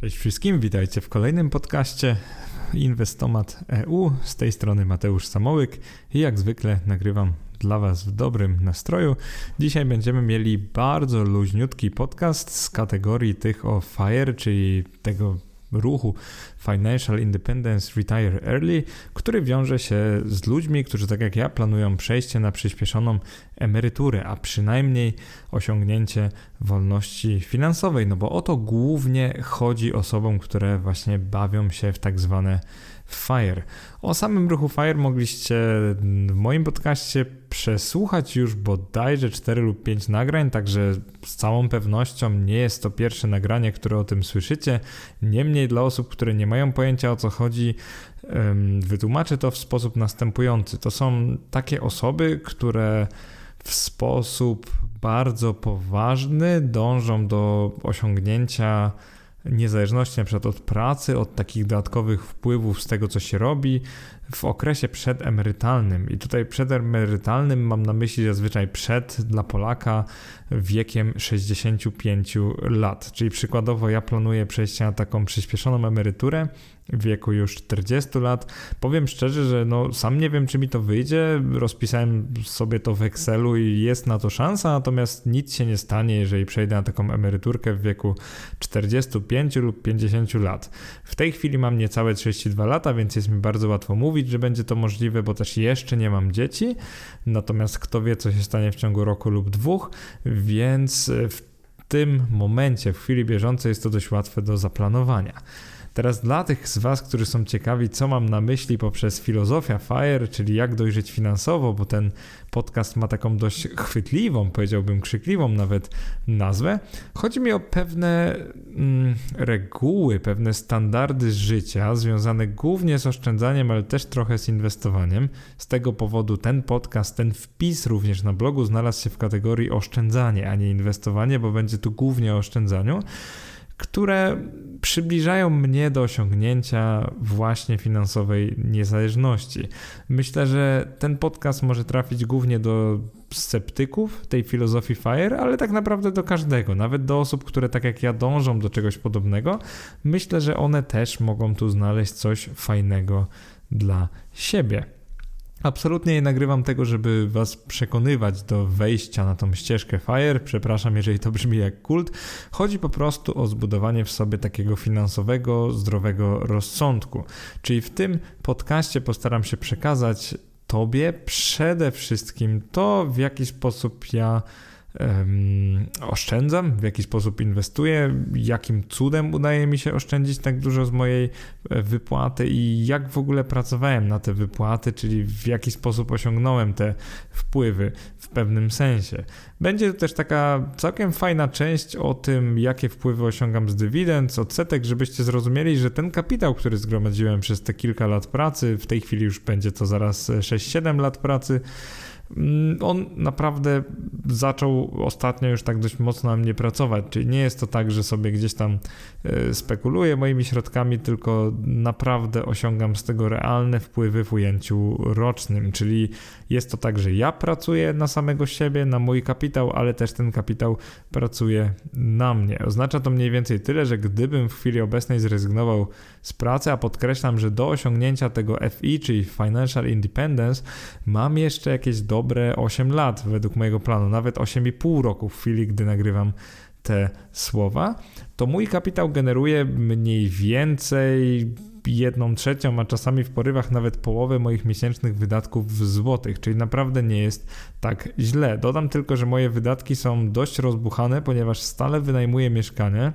Cześć wszystkim, witajcie w kolejnym podcaście Inwestomat EU. Z tej strony Mateusz Samołyk i jak zwykle nagrywam dla Was w dobrym nastroju. Dzisiaj będziemy mieli bardzo luźniutki podcast z kategorii tych o FIRE, czyli tego ruchu Financial Independence Retire Early, który wiąże się z ludźmi, którzy tak jak ja planują przejście na przyspieszoną emeryturę, a przynajmniej osiągnięcie wolności finansowej, no bo o to głównie chodzi osobom, które właśnie bawią się w tak zwane FIRE. O samym ruchu FIRE mogliście w moim podcaście przesłuchać już bodajże 4 lub 5 nagrań, także z całą pewnością nie jest to pierwsze nagranie, które o tym słyszycie. Niemniej dla osób, które nie mają pojęcia o co chodzi, wytłumaczę to w sposób następujący. To są takie osoby, które w sposób bardzo poważny dążą do osiągnięcia niezależności na przykład od pracy, od takich dodatkowych wpływów z tego, co się robi w okresie przedemerytalnym. I tutaj przedemerytalnym mam na myśli zazwyczaj przed dla Polaka wiekiem 65 lat. Czyli przykładowo ja planuję przejście na taką przyspieszoną emeryturę w wieku już 40 lat. Powiem szczerze, że no, sam nie wiem, czy mi to wyjdzie. Rozpisałem sobie to w Excelu i jest na to szansa, natomiast nic się nie stanie, jeżeli przejdę na taką emeryturkę w wieku 45 lub 50 lat. W tej chwili mam niecałe 32 lata, więc jest mi bardzo łatwo mówić, że będzie to możliwe, bo też jeszcze nie mam dzieci. Natomiast kto wie, co się stanie w ciągu roku lub dwóch, więc w tym momencie, w chwili bieżącej jest to dość łatwe do zaplanowania. Teraz dla tych z Was, którzy są ciekawi, co mam na myśli poprzez filozofia FIRE, czyli jak dojrzeć finansowo, bo ten podcast ma taką dość chwytliwą, powiedziałbym krzykliwą nawet nazwę. Chodzi mi o pewne mm, reguły, pewne standardy życia związane głównie z oszczędzaniem, ale też trochę z inwestowaniem. Z tego powodu ten podcast, ten wpis również na blogu znalazł się w kategorii oszczędzanie, a nie inwestowanie, bo będzie tu głównie o oszczędzaniu które przybliżają mnie do osiągnięcia właśnie finansowej niezależności. Myślę, że ten podcast może trafić głównie do sceptyków tej filozofii FIRE, ale tak naprawdę do każdego, nawet do osób, które tak jak ja dążą do czegoś podobnego. Myślę, że one też mogą tu znaleźć coś fajnego dla siebie. Absolutnie nie nagrywam tego, żeby was przekonywać do wejścia na tą ścieżkę FIRE. Przepraszam, jeżeli to brzmi jak kult. Chodzi po prostu o zbudowanie w sobie takiego finansowego, zdrowego rozsądku. Czyli w tym podcaście postaram się przekazać Tobie przede wszystkim to, w jaki sposób ja um, oszczędzam, w jaki sposób inwestuję, jakim cudem udaje mi się oszczędzić tak dużo z mojej e, wypłaty? I jak w ogóle pracowałem na te wypłaty, czyli w jaki sposób osiągnąłem te wpływy w pewnym sensie. Będzie to też taka całkiem fajna część o tym, jakie wpływy osiągam z dywidend, z odsetek, żebyście zrozumieli, że ten kapitał, który zgromadziłem przez te kilka lat pracy, w tej chwili już będzie to zaraz 6-7 lat pracy, on naprawdę zaczął ostatnio już tak dość mocno na mnie pracować, czyli nie jest to tak, że sobie gdzieś tam e, spekuluję moimi środkami, tylko naprawdę osiągam z tego realne wpływy w ujęciu rocznym, czyli jest to tak, że ja pracuję na samego siebie, na mój kapitał, ale też ten kapitał pracuje na mnie. Oznacza to mniej więcej tyle, że gdybym w chwili obecnej zrezygnował z pracy, a podkreślam, że do osiągnięcia tego FI, czyli Financial Independence, mam jeszcze jakieś do dobre 8 lat według mojego planu, nawet 8,5 roku w chwili, gdy nagrywam te słowa, to mój kapitał generuje mniej więcej jedną trzecią, a czasami w porywach nawet połowę moich miesięcznych wydatków w złotych, czyli naprawdę nie jest tak źle. Dodam tylko, że moje wydatki są dość rozbuchane, ponieważ stale wynajmuję mieszkanie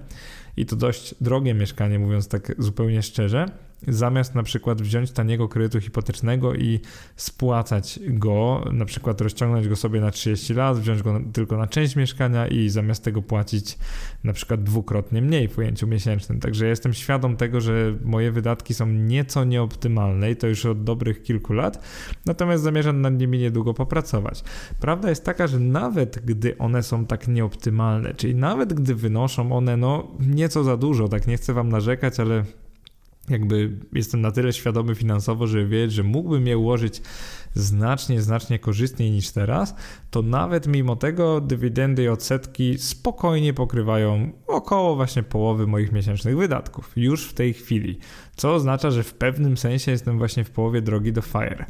i to dość drogie mieszkanie, mówiąc tak zupełnie szczerze zamiast na przykład wziąć taniego kredytu hipotecznego i spłacać go, na przykład rozciągnąć go sobie na 30 lat, wziąć go tylko na część mieszkania i zamiast tego płacić na przykład dwukrotnie mniej w ujęciu miesięcznym. Także jestem świadom tego, że moje wydatki są nieco nieoptymalne i to już od dobrych kilku lat, natomiast zamierzam nad nimi niedługo popracować. Prawda jest taka, że nawet gdy one są tak nieoptymalne, czyli nawet gdy wynoszą one no nieco za dużo, tak nie chcę wam narzekać, ale jakby jestem na tyle świadomy finansowo, żeby wiedzieć, że mógłbym je ułożyć znacznie, znacznie korzystniej niż teraz, to nawet mimo tego dywidendy i odsetki spokojnie pokrywają około właśnie połowy moich miesięcznych wydatków już w tej chwili, co oznacza, że w pewnym sensie jestem właśnie w połowie drogi do FIRE.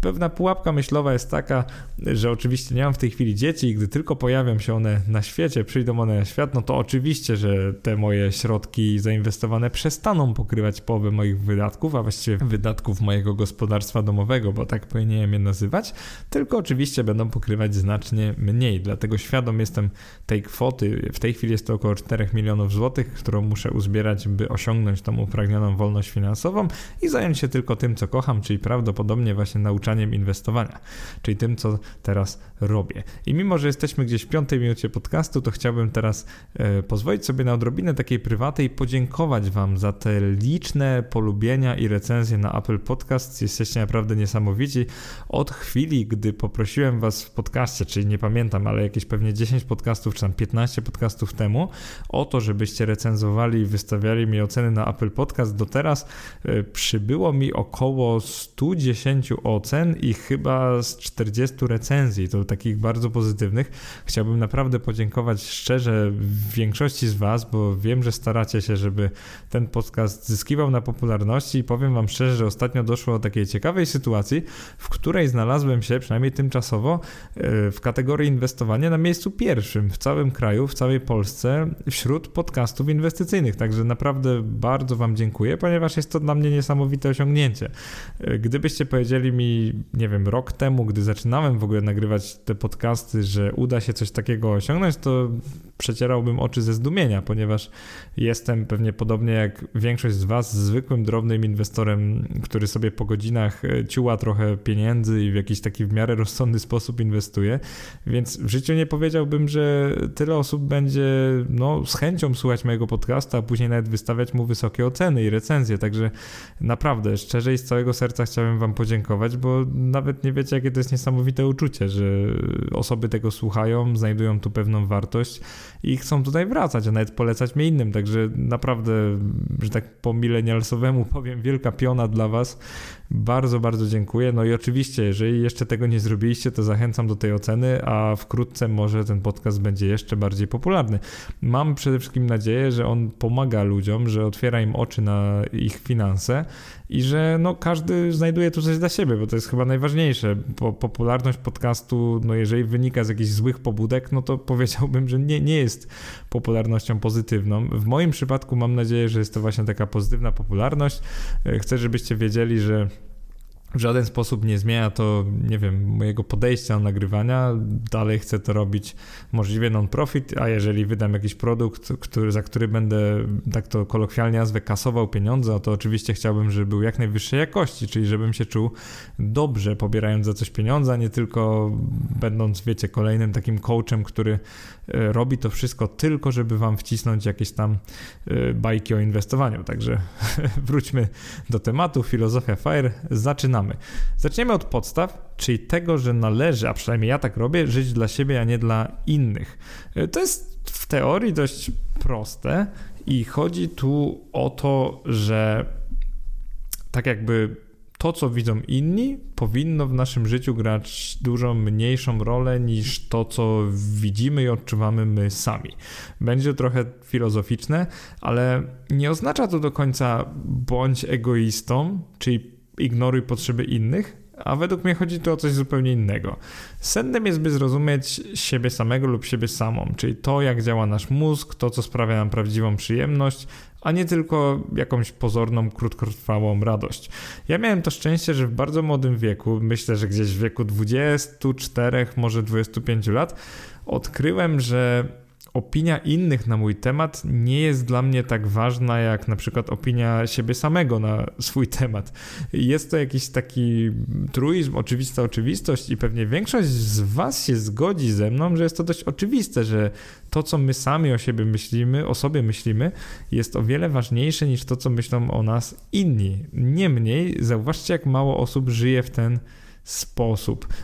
Pewna pułapka myślowa jest taka, że oczywiście nie mam w tej chwili dzieci i gdy tylko pojawią się one na świecie, przyjdą one na świat, no to oczywiście, że te moje środki zainwestowane przestaną pokrywać połowę moich wydatków, a właściwie wydatków mojego gospodarstwa domowego, bo tak powinienem je nazywać, tylko oczywiście będą pokrywać znacznie mniej. Dlatego świadom jestem tej kwoty. W tej chwili jest to około 4 milionów złotych, którą muszę uzbierać, by osiągnąć tą upragnioną wolność finansową i zająć się tylko tym, co kocham, czyli prawdopodobnie właśnie nauczaniem inwestowania, czyli tym, co teraz robię. I mimo, że jesteśmy gdzieś w piątej minucie podcastu, to chciałbym teraz e, pozwolić sobie na odrobinę takiej prywaty i podziękować Wam za te liczne polubienia i recenzje na Apple Podcast. Jesteście naprawdę niesamowici. Od chwili, gdy poprosiłem Was w podcaście, czyli nie pamiętam, ale jakieś pewnie 10 podcastów, czy tam 15 podcastów temu, o to, żebyście recenzowali i wystawiali mi oceny na Apple Podcast, do teraz e, przybyło mi około 110 ocen i chyba z 40 recenzji, to takich bardzo pozytywnych. Chciałbym naprawdę podziękować szczerze większości z Was, bo wiem, że staracie się, żeby ten podcast zyskiwał na popularności i powiem Wam szczerze, że ostatnio doszło do takiej ciekawej sytuacji, w której znalazłem się, przynajmniej tymczasowo, e, w kategorii inwestowania na miejscu pierwszym w całym kraju, w całej Polsce wśród podcastów inwestycyjnych. Także naprawdę bardzo Wam dziękuję, ponieważ jest to dla mnie niesamowite osiągnięcie. E, gdybyście powiedzieli mi nie wiem, rok temu, gdy zaczynałem w ogóle nagrywać te podcasty, że uda się coś takiego osiągnąć, to przecierałbym oczy ze zdumienia, ponieważ jestem pewnie podobnie jak większość z Was zwykłym, drobnym inwestorem, który sobie po godzinach e, ciuła trochę pieniędzy i w jakiś taki w miarę rozsądny sposób inwestuje, więc w życiu nie powiedziałbym, że tyle osób będzie no, z chęcią słuchać mojego podcasta, a później nawet wystawiać mu wysokie oceny i recenzje, także naprawdę, szczerze i z całego serca chciałem Wam podziękować, bo nawet nie wiecie, jakie to jest niesamowite uczucie, że osoby tego słuchają, znajdują tu pewną wartość i chcą tutaj wracać, a nawet polecać mnie innym. Także naprawdę, że tak po milenialsowemu powiem, wielka piona dla Was. Bardzo, bardzo dziękuję. No i oczywiście, jeżeli jeszcze tego nie zrobiliście, to zachęcam do tej oceny, a wkrótce może ten podcast będzie jeszcze bardziej popularny. Mam przede wszystkim nadzieję, że on pomaga ludziom, że otwiera im oczy na ich finanse i że no, każdy znajduje tu coś dla siebie, bo to jest chyba najważniejsze. Popularność podcastu, no jeżeli wynika z jakichś złych pobudek, no to powiedziałbym, że nie, nie jest popularnością pozytywną. W moim przypadku mam nadzieję, że jest to właśnie taka pozytywna popularność. Chcę, żebyście wiedzieli, że w żaden sposób nie zmienia to, nie wiem, mojego podejścia do nagrywania. Dalej chcę to robić możliwie non-profit, a jeżeli wydam jakiś produkt, który, za który będę, tak to kolokwialnie nazwę, kasował pieniądze, to oczywiście chciałbym, żeby był jak najwyższej jakości, czyli żebym się czuł dobrze pobierając za coś pieniądze, a nie tylko będąc, wiecie, kolejnym takim coachem, który e, robi to wszystko tylko, żeby wam wcisnąć jakieś tam e, bajki o inwestowaniu. Także wróćmy do tematu. Filozofia FIRE. Zaczynamy. Zaczniemy od podstaw, czyli tego, że należy, a przynajmniej ja tak robię, żyć dla siebie, a nie dla innych. E, to jest w teorii dość proste i chodzi tu o to, że tak jakby to, co widzą inni, powinno w naszym życiu grać dużo mniejszą rolę niż to, co widzimy i odczuwamy my sami. Będzie trochę filozoficzne, ale nie oznacza to do końca bądź egoistą, czyli ignoruj potrzeby innych, a według mnie chodzi tu o coś zupełnie innego. Sednem jest, by zrozumieć siebie samego lub siebie samą, czyli to, jak działa nasz mózg, to, co sprawia nam prawdziwą przyjemność, a nie tylko jakąś pozorną, krótkotrwałą radość. Ja miałem to szczęście, że w bardzo młodym wieku, myślę, że gdzieś w wieku 24, może 25 lat, odkryłem, że opinia innych na mój temat nie jest dla mnie tak ważna jak na przykład opinia siebie samego na swój temat. Jest to jakiś taki truizm, oczywista oczywistość i pewnie większość z Was się zgodzi ze mną, że jest to dość oczywiste, że to, co my sami o siebie myślimy, o sobie myślimy, jest o wiele ważniejsze niż to, co myślą o nas inni. Niemniej, zauważcie, jak mało osób żyje w ten.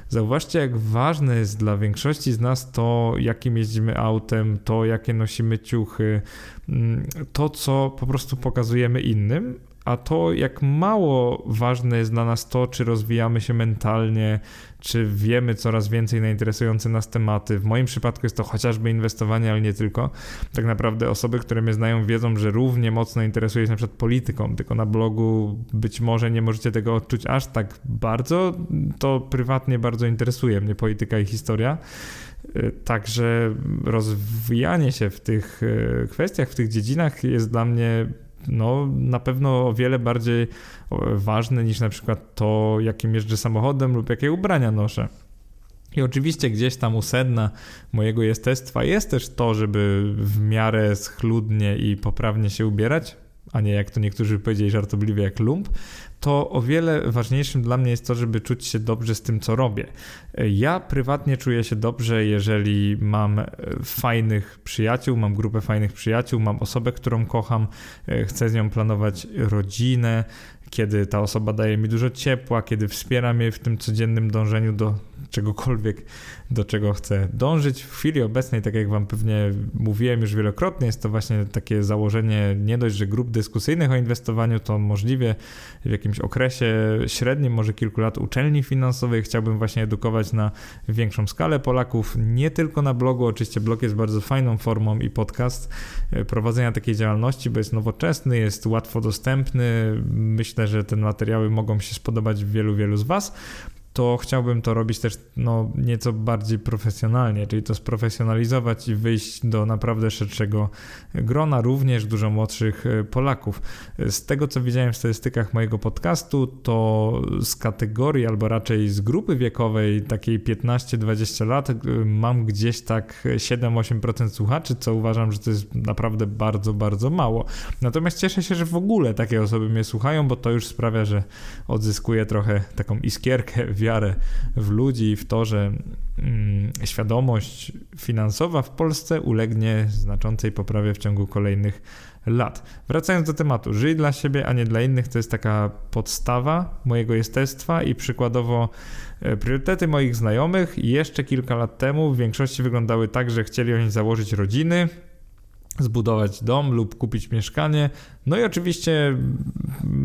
Zauważcie, jak ważne jest dla większości z nas to, jakim jeździmy autem, to, jakie nosimy ciuchy, mm, to, co po prostu pokazujemy innym, a to jak mało ważne jest dla nas to, czy rozwijamy się mentalnie, czy wiemy coraz więcej na interesujące nas tematy. W moim przypadku jest to chociażby inwestowanie, ale nie tylko. Tak naprawdę osoby, które mnie znają, wiedzą, że równie mocno interesuję się na przykład polityką, tylko na blogu być może nie możecie tego odczuć aż tak bardzo. To prywatnie bardzo interesuje mnie polityka i historia. Y, także rozwijanie się w tych y, kwestiach, w tych dziedzinach jest dla mnie no, na pewno o wiele bardziej ważne niż na przykład to, jakim jeżdżę samochodem lub jakie ubrania noszę. I oczywiście gdzieś tam u sedna mojego jestestwa jest też to, żeby w miarę schludnie i poprawnie się ubierać, a nie jak to niektórzy powiedzieli żartobliwie jak lump, to o wiele ważniejszym dla mnie jest to, żeby czuć się dobrze z tym, co robię. Ja prywatnie czuję się dobrze, jeżeli mam e, fajnych przyjaciół, mam grupę fajnych przyjaciół, mam osobę, którą kocham, e, chcę z nią planować rodzinę, kiedy ta osoba daje mi dużo ciepła, kiedy wspiera mnie w tym codziennym dążeniu do czegokolwiek, do czego chcę dążyć. W chwili obecnej, tak jak Wam pewnie mówiłem już wielokrotnie, jest to właśnie takie założenie nie dość, że grup dyskusyjnych o inwestowaniu, to możliwie w jakimś okresie średnim, może kilku lat uczelni finansowej chciałbym właśnie edukować na większą skalę Polaków, nie tylko na blogu, oczywiście blog jest bardzo fajną formą i podcast e, prowadzenia takiej działalności, bo jest nowoczesny, jest łatwo dostępny. Myślę, że te materiały mogą się spodobać wielu, wielu z Was to chciałbym to robić też no, nieco bardziej profesjonalnie, czyli to sprofesjonalizować i wyjść do naprawdę szerszego grona, również dużo młodszych e, Polaków. Z tego, co widziałem w statystykach mojego podcastu, to z kategorii, albo raczej z grupy wiekowej, takiej 15-20 lat, e, mam gdzieś tak 7-8% słuchaczy, co uważam, że to jest naprawdę bardzo, bardzo mało. Natomiast cieszę się, że w ogóle takie osoby mnie słuchają, bo to już sprawia, że odzyskuję trochę taką iskierkę wiarę w ludzi i w to, że mm, świadomość finansowa w Polsce ulegnie znaczącej poprawie w ciągu kolejnych lat. Wracając do tematu, żyj dla siebie, a nie dla innych, to jest taka podstawa mojego jestestwa i przykładowo e, priorytety moich znajomych jeszcze kilka lat temu w większości wyglądały tak, że chcieli oni założyć rodziny, zbudować dom lub kupić mieszkanie, no i oczywiście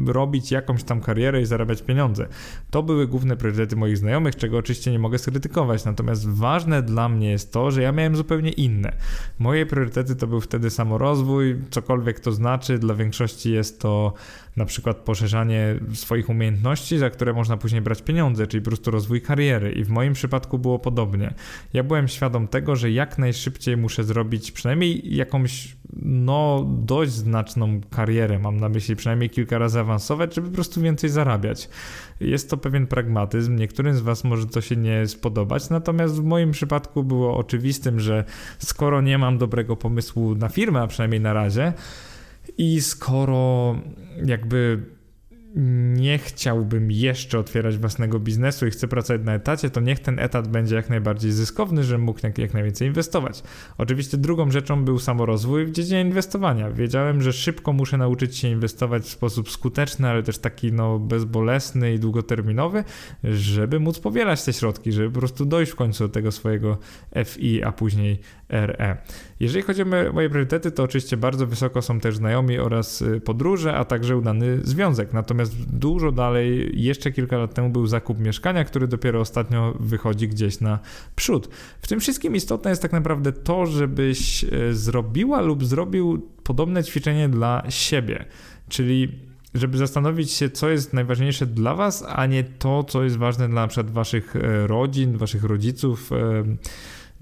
robić jakąś tam karierę i zarabiać pieniądze. To były główne priorytety moich znajomych, czego oczywiście nie mogę skrytykować. Natomiast ważne dla mnie jest to, że ja miałem zupełnie inne. Moje priorytety to był wtedy samorozwój, cokolwiek to znaczy. Dla większości jest to na przykład poszerzanie swoich umiejętności, za które można później brać pieniądze, czyli po prostu rozwój kariery. I w moim przypadku było podobnie. Ja byłem świadom tego, że jak najszybciej muszę zrobić przynajmniej jakąś no dość znaczną karierę, mam na myśli przynajmniej kilka razy awansować, żeby po prostu więcej zarabiać. Jest to pewien pragmatyzm, niektórym z Was może to się nie spodobać, natomiast w moim przypadku było oczywistym, że skoro nie mam dobrego pomysłu na firmę, a przynajmniej na razie, i skoro jakby nie chciałbym jeszcze otwierać własnego biznesu i chcę pracować na etacie, to niech ten etat będzie jak najbardziej zyskowny, żebym mógł jak, jak najwięcej inwestować. Oczywiście drugą rzeczą był samorozwój w dziedzinie inwestowania. Wiedziałem, że szybko muszę nauczyć się inwestować w sposób skuteczny, ale też taki no, bezbolesny i długoterminowy, żeby móc powielać te środki, żeby po prostu dojść w końcu do tego swojego FI, a później RE. Jeżeli chodzi o moje priorytety, to oczywiście bardzo wysoko są też znajomi oraz y, podróże, a także udany związek. Natomiast dużo dalej, jeszcze kilka lat temu był zakup mieszkania, który dopiero ostatnio wychodzi gdzieś na przód. W tym wszystkim istotne jest tak naprawdę to, żebyś y, zrobiła lub zrobił podobne ćwiczenie dla siebie. Czyli żeby zastanowić się, co jest najważniejsze dla Was, a nie to, co jest ważne dla przykład Waszych e, rodzin, Waszych rodziców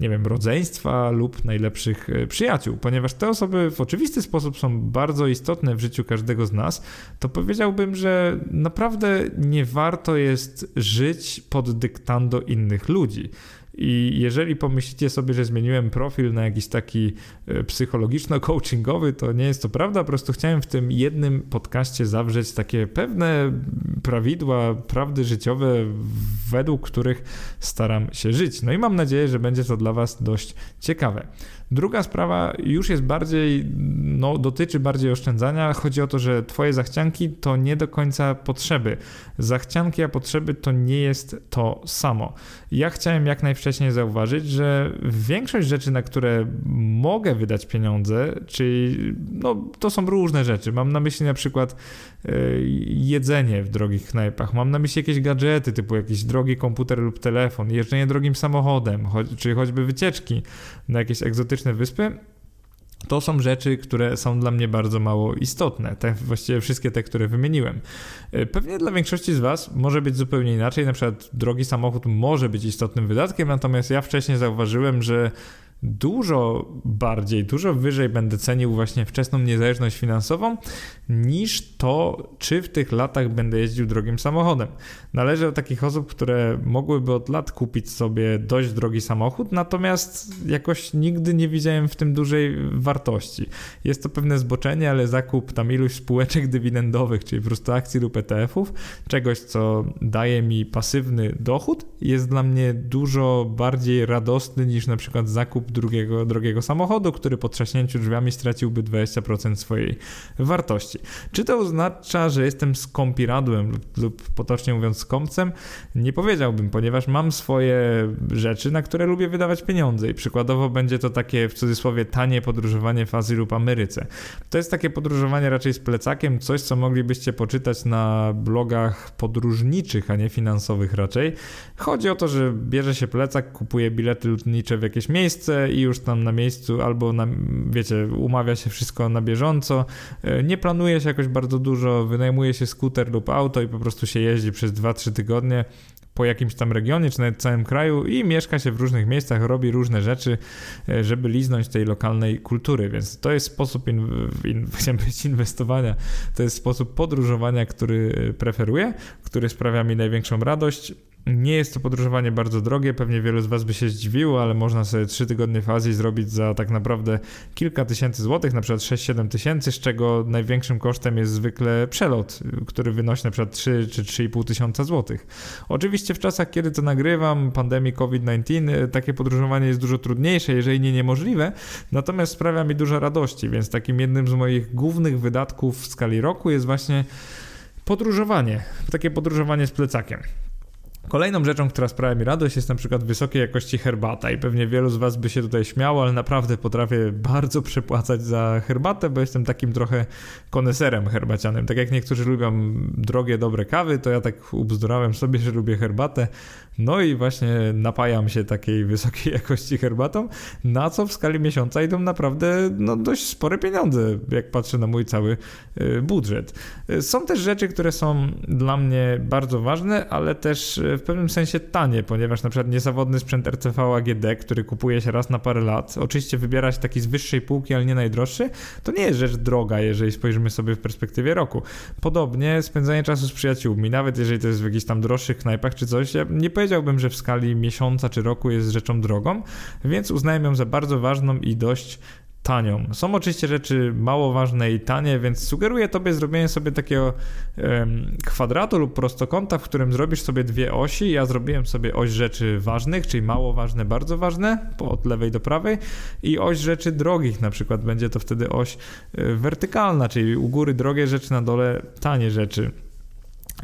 nie wiem, rodzeństwa lub najlepszych e, przyjaciół, ponieważ te osoby w oczywisty sposób są bardzo istotne w życiu każdego z nas, to powiedziałbym, że naprawdę nie warto jest żyć pod dyktando innych ludzi. I jeżeli pomyślicie sobie, że zmieniłem profil na jakiś taki e, psychologiczno-coachingowy, to nie jest to prawda. Po prostu chciałem w tym jednym podcaście zawrzeć takie pewne prawidła, prawdy życiowe, według których staram się żyć. No i mam nadzieję, że będzie to dla Was dość ciekawe. Druga sprawa już jest bardziej, no, dotyczy bardziej oszczędzania. Chodzi o to, że Twoje zachcianki to nie do końca potrzeby. Zachcianki a potrzeby to nie jest to samo. Ja chciałem jak najwcześniej zauważyć, że większość rzeczy, na które mogę wydać pieniądze, czyli no, to są różne rzeczy. Mam na myśli na przykład jedzenie w drogich knajpach, mam na myśli jakieś gadżety typu jakiś drogi komputer lub telefon, jeżdżenie drogim samochodem, cho czy choćby wycieczki na jakieś egzotyczne wyspy. To są rzeczy, które są dla mnie bardzo mało istotne. Te, właściwie wszystkie te, które wymieniłem. Y, pewnie dla większości z Was może być zupełnie inaczej. Na przykład drogi samochód może być istotnym wydatkiem, natomiast ja wcześniej zauważyłem, że dużo bardziej, dużo wyżej będę cenił właśnie wczesną niezależność finansową niż to, czy w tych latach będę jeździł drogim samochodem. Należę do takich osób, które mogłyby od lat kupić sobie dość drogi samochód, natomiast jakoś nigdy nie widziałem w tym dużej wartości. Jest to pewne zboczenie, ale zakup tam iluś spółeczek dywidendowych, czyli po prostu akcji lub ETF-ów, czegoś, co daje mi pasywny dochód, jest dla mnie dużo bardziej radosny niż na przykład zakup drugiego drogiego samochodu, który po trzaśnięciu drzwiami straciłby 20% swojej wartości. Czy to oznacza, że jestem skąpiradłem lub, lub potocznie mówiąc skąpcem? Nie powiedziałbym, ponieważ mam swoje rzeczy, na które lubię wydawać pieniądze i przykładowo będzie to takie w cudzysłowie tanie podróżowanie w Azji lub Ameryce. To jest takie podróżowanie raczej z plecakiem, coś co moglibyście poczytać na blogach podróżniczych, a nie finansowych raczej. Chodzi o to, że bierze się plecak, kupuje bilety lotnicze w jakieś miejsce, i już tam na miejscu albo na, wiecie, umawia się wszystko na bieżąco. E, nie planuje się jakoś bardzo dużo, wynajmuje się skuter lub auto i po prostu się jeździ przez 2-3 tygodnie po jakimś tam regionie, czy nawet całym kraju i mieszka się w różnych miejscach, robi różne rzeczy, e, żeby liznąć tej lokalnej kultury, więc to jest sposób in, in, chciałem powiedzieć inwestowania, to jest sposób podróżowania, który preferuję, który sprawia mi największą radość nie jest to podróżowanie bardzo drogie, pewnie wielu z Was by się zdziwiło, ale można sobie 3 tygodnie w Azji zrobić za tak naprawdę kilka tysięcy złotych, na przykład 6-7 tysięcy, z czego największym kosztem jest zwykle przelot, który wynosi na przykład 3 czy 3,5 tysiąca złotych. Oczywiście w czasach, kiedy to nagrywam, pandemii COVID-19, takie podróżowanie jest dużo trudniejsze, jeżeli nie niemożliwe, natomiast sprawia mi dużo radości, więc takim jednym z moich głównych wydatków w skali roku jest właśnie podróżowanie, takie podróżowanie z plecakiem. Kolejną rzeczą, która sprawia mi radość, jest na przykład wysokiej jakości herbata i pewnie wielu z Was by się tutaj śmiało, ale naprawdę potrafię bardzo przepłacać za herbatę, bo jestem takim trochę koneserem herbacianym. Tak jak niektórzy lubią drogie, dobre kawy, to ja tak ubzdurałem sobie, że lubię herbatę, no i właśnie napajam się takiej wysokiej jakości herbatą, na co w skali miesiąca idą naprawdę no, dość spore pieniądze, jak patrzę na mój cały y, budżet. Y, są też rzeczy, które są dla mnie bardzo ważne, ale też y, w pewnym sensie tanie, ponieważ na przykład niezawodny sprzęt RTV AGD, który kupuje się raz na parę lat, oczywiście wybierać taki z wyższej półki, ale nie najdroższy, to nie jest rzecz droga, jeżeli spojrzymy sobie w perspektywie roku. Podobnie spędzanie czasu z przyjaciółmi, nawet jeżeli to jest w jakichś tam droższych knajpach czy coś, ja nie powiedziałbym, że w skali miesiąca czy roku jest rzeczą drogą, więc uznałem ją za bardzo ważną i dość tanią. Są oczywiście rzeczy mało ważne i tanie, więc sugeruję tobie zrobienie sobie takiego um, kwadratu lub prostokąta, w którym zrobisz sobie dwie osi. Ja zrobiłem sobie oś rzeczy ważnych, czyli mało ważne, bardzo ważne, od lewej do prawej i oś rzeczy drogich, na przykład będzie to wtedy oś y, wertykalna, czyli u góry drogie rzeczy, na dole tanie rzeczy.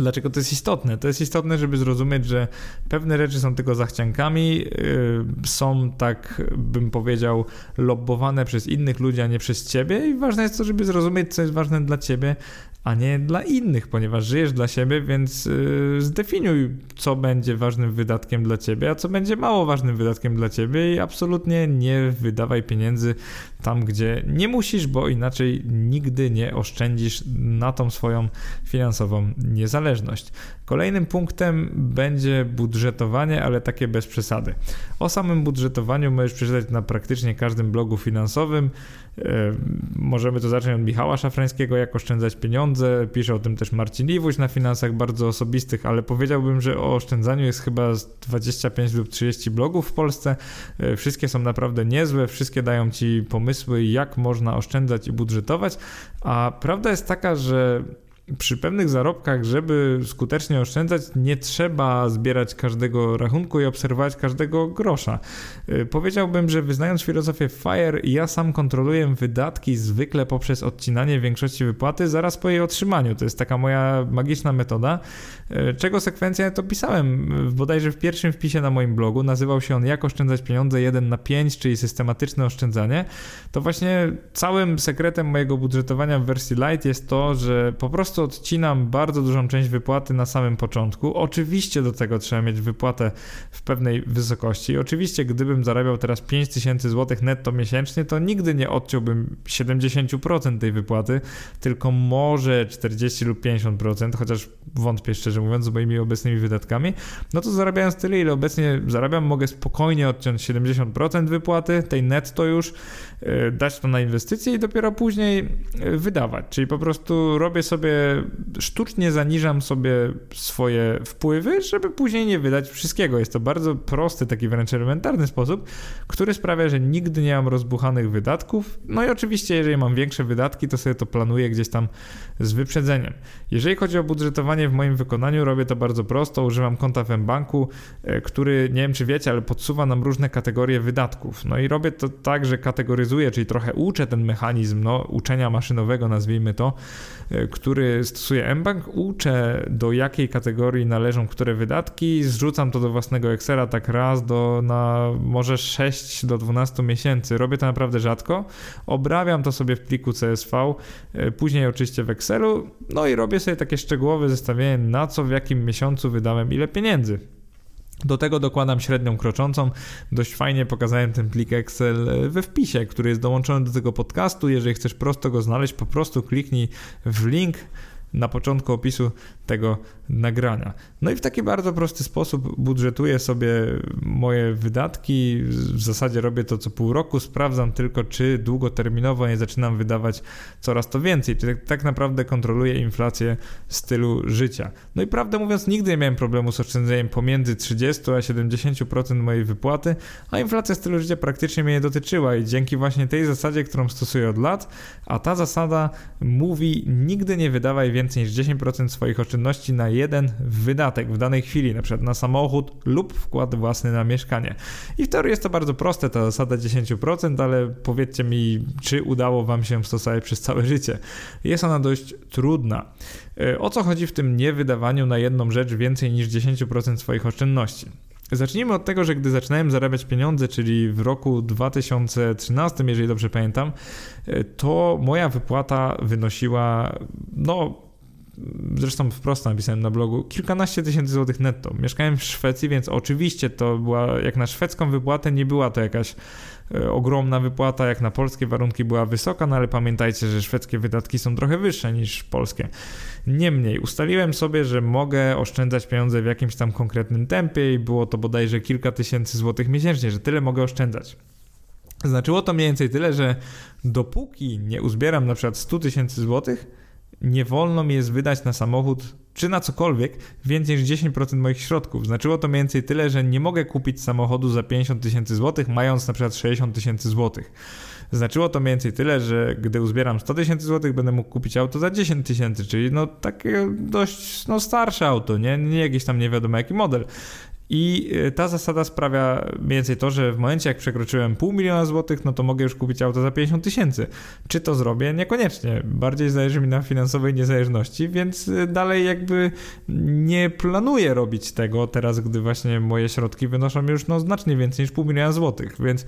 Dlaczego to jest istotne? To jest istotne, żeby zrozumieć, że pewne rzeczy są tylko zachciankami, yy, są tak, bym powiedział, lobbowane przez innych ludzi, a nie przez ciebie i ważne jest to, żeby zrozumieć, co jest ważne dla ciebie, a nie dla innych, ponieważ żyjesz dla siebie, więc yy, zdefiniuj, co będzie ważnym wydatkiem dla ciebie, a co będzie mało ważnym wydatkiem dla ciebie i absolutnie nie wydawaj pieniędzy tam, gdzie nie musisz, bo inaczej nigdy nie oszczędzisz na tą swoją finansową niezależność. Kolejnym punktem będzie budżetowanie, ale takie bez przesady. O samym budżetowaniu możesz przeczytać na praktycznie każdym blogu finansowym. Możemy to zacząć od Michała Szafrańskiego, jak oszczędzać pieniądze. Pisze o tym też Marcin Liwuś na finansach bardzo osobistych, ale powiedziałbym, że o oszczędzaniu jest chyba 25 lub 30 blogów w Polsce. E, wszystkie są naprawdę niezłe, wszystkie dają ci pomysły, jak można oszczędzać i budżetować. A prawda jest taka, że przy pewnych zarobkach, żeby skutecznie oszczędzać, nie trzeba zbierać każdego rachunku i obserwować każdego grosza. Y, powiedziałbym, że wyznając filozofię FIRE, ja sam kontroluję wydatki zwykle poprzez odcinanie większości wypłaty zaraz po jej otrzymaniu. To jest taka moja magiczna metoda, y, czego sekwencja to pisałem bodajże w pierwszym wpisie na moim blogu. Nazywał się on Jak oszczędzać pieniądze 1 na 5, czyli systematyczne oszczędzanie. To właśnie całym sekretem mojego budżetowania w wersji Lite jest to, że po prostu odcinam bardzo dużą część wypłaty na samym początku. Oczywiście do tego trzeba mieć wypłatę w pewnej wysokości. Oczywiście, gdybym zarabiał teraz 5000 zł netto miesięcznie, to nigdy nie odciąłbym 70% tej wypłaty, tylko może 40 lub 50%, chociaż wątpię szczerze mówiąc z moimi obecnymi wydatkami. No to zarabiając tyle, ile obecnie zarabiam, mogę spokojnie odciąć 70% wypłaty, tej netto już, dać to na inwestycje i dopiero później e, wydawać. Czyli po prostu robię sobie sztucznie zaniżam sobie swoje wpływy, żeby później nie wydać wszystkiego. Jest to bardzo prosty, taki wręcz elementarny sposób, który sprawia, że nigdy nie mam rozbuchanych wydatków. No i oczywiście, jeżeli mam większe wydatki, to sobie to planuję gdzieś tam z wyprzedzeniem. Jeżeli chodzi o budżetowanie w moim wykonaniu, robię to bardzo prosto. Używam konta w banku, e, który nie wiem czy wiecie, ale podsuwa nam różne kategorie wydatków. No i robię to tak, że kategoryzuję, czyli trochę uczę ten mechanizm no, uczenia maszynowego, nazwijmy to, e, który stosuje mBank, uczę do jakiej kategorii należą które wydatki, zrzucam to do własnego Excela tak raz do na może 6 do 12 miesięcy. Robię to naprawdę rzadko. Obrabiam to sobie w pliku CSV, e, później oczywiście w Excelu, no i robię sobie takie szczegółowe zestawienie na co w jakim miesiącu wydałem ile pieniędzy. Do tego dokładam średnią kroczącą. Dość fajnie pokazałem ten plik Excel we wpisie, który jest dołączony do tego podcastu. Jeżeli chcesz prosto go znaleźć, po prostu kliknij w link na początku opisu tego nagrania. No i w taki bardzo prosty sposób budżetuję sobie moje wydatki. W zasadzie robię to co pół roku, sprawdzam tylko, czy długoterminowo nie zaczynam wydawać coraz to więcej, czy tak, tak naprawdę kontroluję inflację stylu życia. No i prawdę mówiąc, nigdy nie miałem problemu z oszczędzeniem pomiędzy 30 a 70% mojej wypłaty, a inflacja stylu życia praktycznie mnie nie dotyczyła i dzięki właśnie tej zasadzie, którą stosuję od lat, a ta zasada mówi nigdy nie wydawaj więcej niż 10% swoich oszczędności na jeden wydatek w danej chwili, na przykład na samochód lub wkład własny na mieszkanie. I w teorii jest to bardzo proste, ta zasada 10%, ale powiedzcie mi, czy udało Wam się stosować przez całe życie. Jest ona dość trudna. E, o co chodzi w tym niewydawaniu na jedną rzecz więcej niż 10% swoich oszczędności? Zacznijmy od tego, że gdy zaczynałem zarabiać pieniądze, czyli w roku 2013, jeżeli dobrze pamiętam, e, to moja wypłata wynosiła no zresztą wprost napisałem na blogu, kilkanaście tysięcy złotych netto. Mieszkałem w Szwecji, więc oczywiście to była, jak na szwedzką wypłatę, nie była to jakaś e, ogromna wypłata, jak na polskie warunki była wysoka, no ale pamiętajcie, że szwedzkie wydatki są trochę wyższe niż polskie. Niemniej, ustaliłem sobie, że mogę oszczędzać pieniądze w jakimś tam konkretnym tempie i było to bodajże kilka tysięcy złotych miesięcznie, że tyle mogę oszczędzać. Znaczyło to mniej więcej tyle, że dopóki nie uzbieram na przykład 100 tysięcy złotych, nie wolno mi jest wydać na samochód czy na cokolwiek więcej niż 10% moich środków. Znaczyło to mniej więcej tyle, że nie mogę kupić samochodu za 50 tysięcy złotych, mając na przykład 60 tysięcy złotych. Znaczyło to mniej więcej tyle, że gdy uzbieram 100 tysięcy złotych, będę mógł kupić auto za 10 tysięcy, czyli no takie dość no, starsze auto, nie? nie jakieś tam nie wiadomo jaki model. I e, ta zasada sprawia mniej więcej to, że w momencie jak przekroczyłem pół miliona złotych, no to mogę już kupić auto za 50 tysięcy. Czy to zrobię? Niekoniecznie. Bardziej zależy mi na finansowej niezależności, więc e, dalej jakby nie planuję robić tego teraz, gdy właśnie moje środki wynoszą już no znacznie więcej niż pół miliona złotych, więc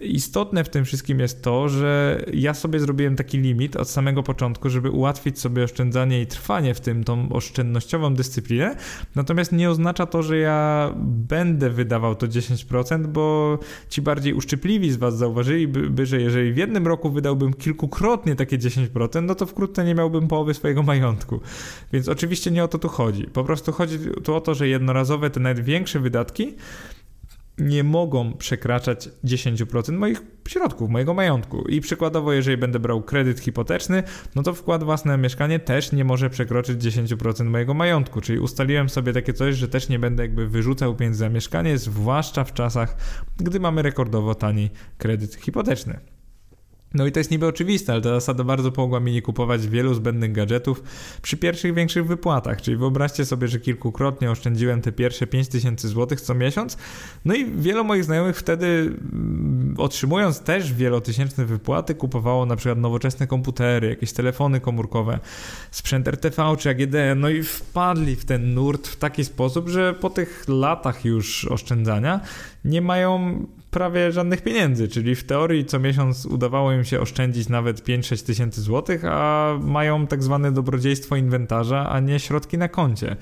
istotne w tym wszystkim jest to, że ja sobie zrobiłem taki limit od samego początku, żeby ułatwić sobie oszczędzanie i trwanie w tym, tą oszczędnościową dyscyplinę. Natomiast nie oznacza to, że ja będę wydawał to 10%, bo ci bardziej uszczypliwi z Was zauważyliby, że jeżeli w jednym roku wydałbym kilkukrotnie takie 10%, no to wkrótce nie miałbym połowy swojego majątku. Więc oczywiście nie o to tu chodzi. Po prostu chodzi tu o to, że jednorazowe te nawet większe wydatki nie mogą przekraczać 10% moich środków, mojego majątku. I przykładowo, jeżeli będę brał kredyt hipoteczny, no to wkład własny na mieszkanie też nie może przekroczyć 10% mojego majątku. Czyli ustaliłem sobie takie coś, że też nie będę jakby wyrzucał pieniędzy za mieszkanie, zwłaszcza w czasach, gdy mamy rekordowo tani kredyt hipoteczny. No i to jest niby oczywiste, ale ta zasada bardzo pomogła mi nie kupować wielu zbędnych gadżetów przy pierwszych większych wypłatach. Czyli wyobraźcie sobie, że kilkukrotnie oszczędziłem te pierwsze 5000 zł co miesiąc. No i wielu moich znajomych wtedy mm, otrzymując też wielotysięczne wypłaty kupowało na przykład nowoczesne komputery, jakieś telefony komórkowe, sprzęt RTV czy AGD. No i wpadli w ten nurt w taki sposób, że po tych latach już oszczędzania nie mają prawie żadnych pieniędzy, czyli w teorii co miesiąc udawało im się oszczędzić nawet 5-6 tysięcy złotych, a mają tak zwane dobrodziejstwo inwentarza, a nie środki na koncie.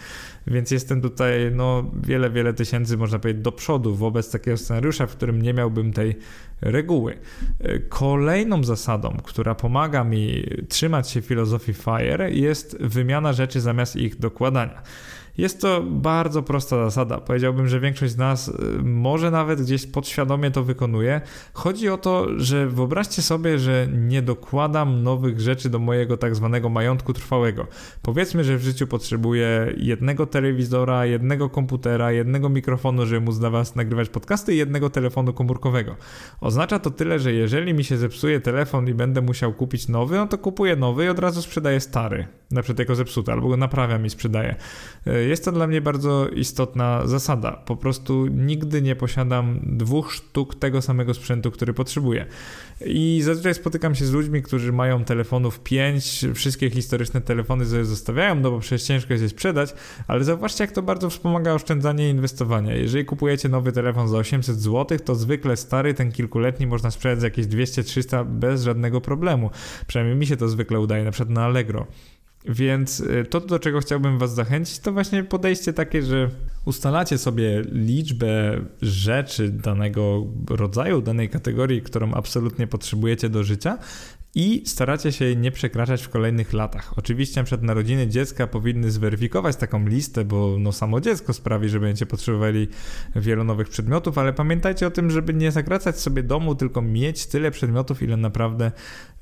Więc jestem tutaj no, wiele, wiele tysięcy, można powiedzieć, do przodu wobec takiego scenariusza, w którym nie miałbym tej reguły. Kolejną zasadą, która pomaga mi trzymać się filozofii FIRE jest wymiana rzeczy zamiast ich dokładania. Jest to bardzo prosta zasada. Powiedziałbym, że większość z nas y, może nawet gdzieś podświadomie to wykonuje. Chodzi o to, że wyobraźcie sobie, że nie dokładam nowych rzeczy do mojego tak zwanego majątku trwałego. Powiedzmy, że w życiu potrzebuję jednego telewizora, jednego komputera, jednego mikrofonu, żeby móc dla Was nagrywać podcasty i jednego telefonu komórkowego. Oznacza to tyle, że jeżeli mi się zepsuje telefon i będę musiał kupić nowy, no to kupuję nowy i od razu sprzedaję stary. Na przykład jako zepsuty, albo go naprawiam i sprzedaję. Jest to dla mnie bardzo istotna zasada. Po prostu nigdy nie posiadam dwóch sztuk tego samego sprzętu, który potrzebuję. I zazwyczaj spotykam się z ludźmi, którzy mają telefonów 5, wszystkie historyczne telefony sobie zostawiają, no bo przecież ciężko jest je sprzedać, ale zauważcie, jak to bardzo wspomaga oszczędzanie i inwestowanie. Jeżeli kupujecie nowy telefon za 800 zł, to zwykle stary, ten kilkuletni można sprzedać za jakieś 200-300 bez żadnego problemu. Przynajmniej mi się to zwykle udaje, na przykład na Allegro. Więc y, to, do czego chciałbym Was zachęcić, to właśnie podejście takie, że ustalacie sobie liczbę rzeczy danego rodzaju, danej kategorii, którą absolutnie potrzebujecie do życia i staracie się nie przekraczać w kolejnych latach. Oczywiście przed narodziny dziecka powinny zweryfikować taką listę, bo no samo dziecko sprawi, że będziecie potrzebowali wielu nowych przedmiotów, ale pamiętajcie o tym, żeby nie zakracać sobie domu, tylko mieć tyle przedmiotów, ile naprawdę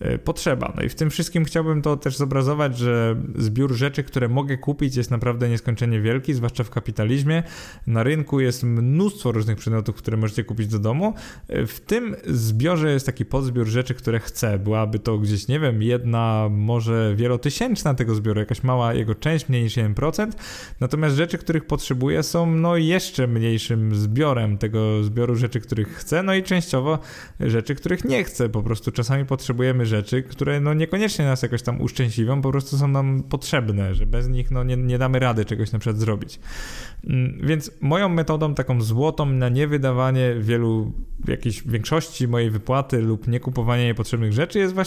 e, potrzeba. No i w tym wszystkim chciałbym to też zobrazować, że zbiór rzeczy, które mogę kupić jest naprawdę nieskończenie wielki, zwłaszcza w kapitalizmie. Na rynku jest mnóstwo różnych przedmiotów, które możecie kupić do domu. E, w tym zbiorze jest taki podzbiór rzeczy, które chcę. Byłaby to gdzieś, nie wiem, jedna, może wielotysięczna tego zbioru, jakaś mała jego część, mniej niż 1%. Natomiast rzeczy, których potrzebuję, są no jeszcze mniejszym zbiorem tego zbioru rzeczy, których chcę, no i częściowo rzeczy, których nie chcę. Po prostu czasami potrzebujemy rzeczy, które no niekoniecznie nas jakoś tam uszczęśliwią, po prostu są nam potrzebne, że bez nich no nie, nie damy rady czegoś na przykład zrobić. Mm, więc moją metodą taką złotą na niewydawanie wielu, jakiejś większości mojej wypłaty lub nie kupowanie niepotrzebnych rzeczy jest właśnie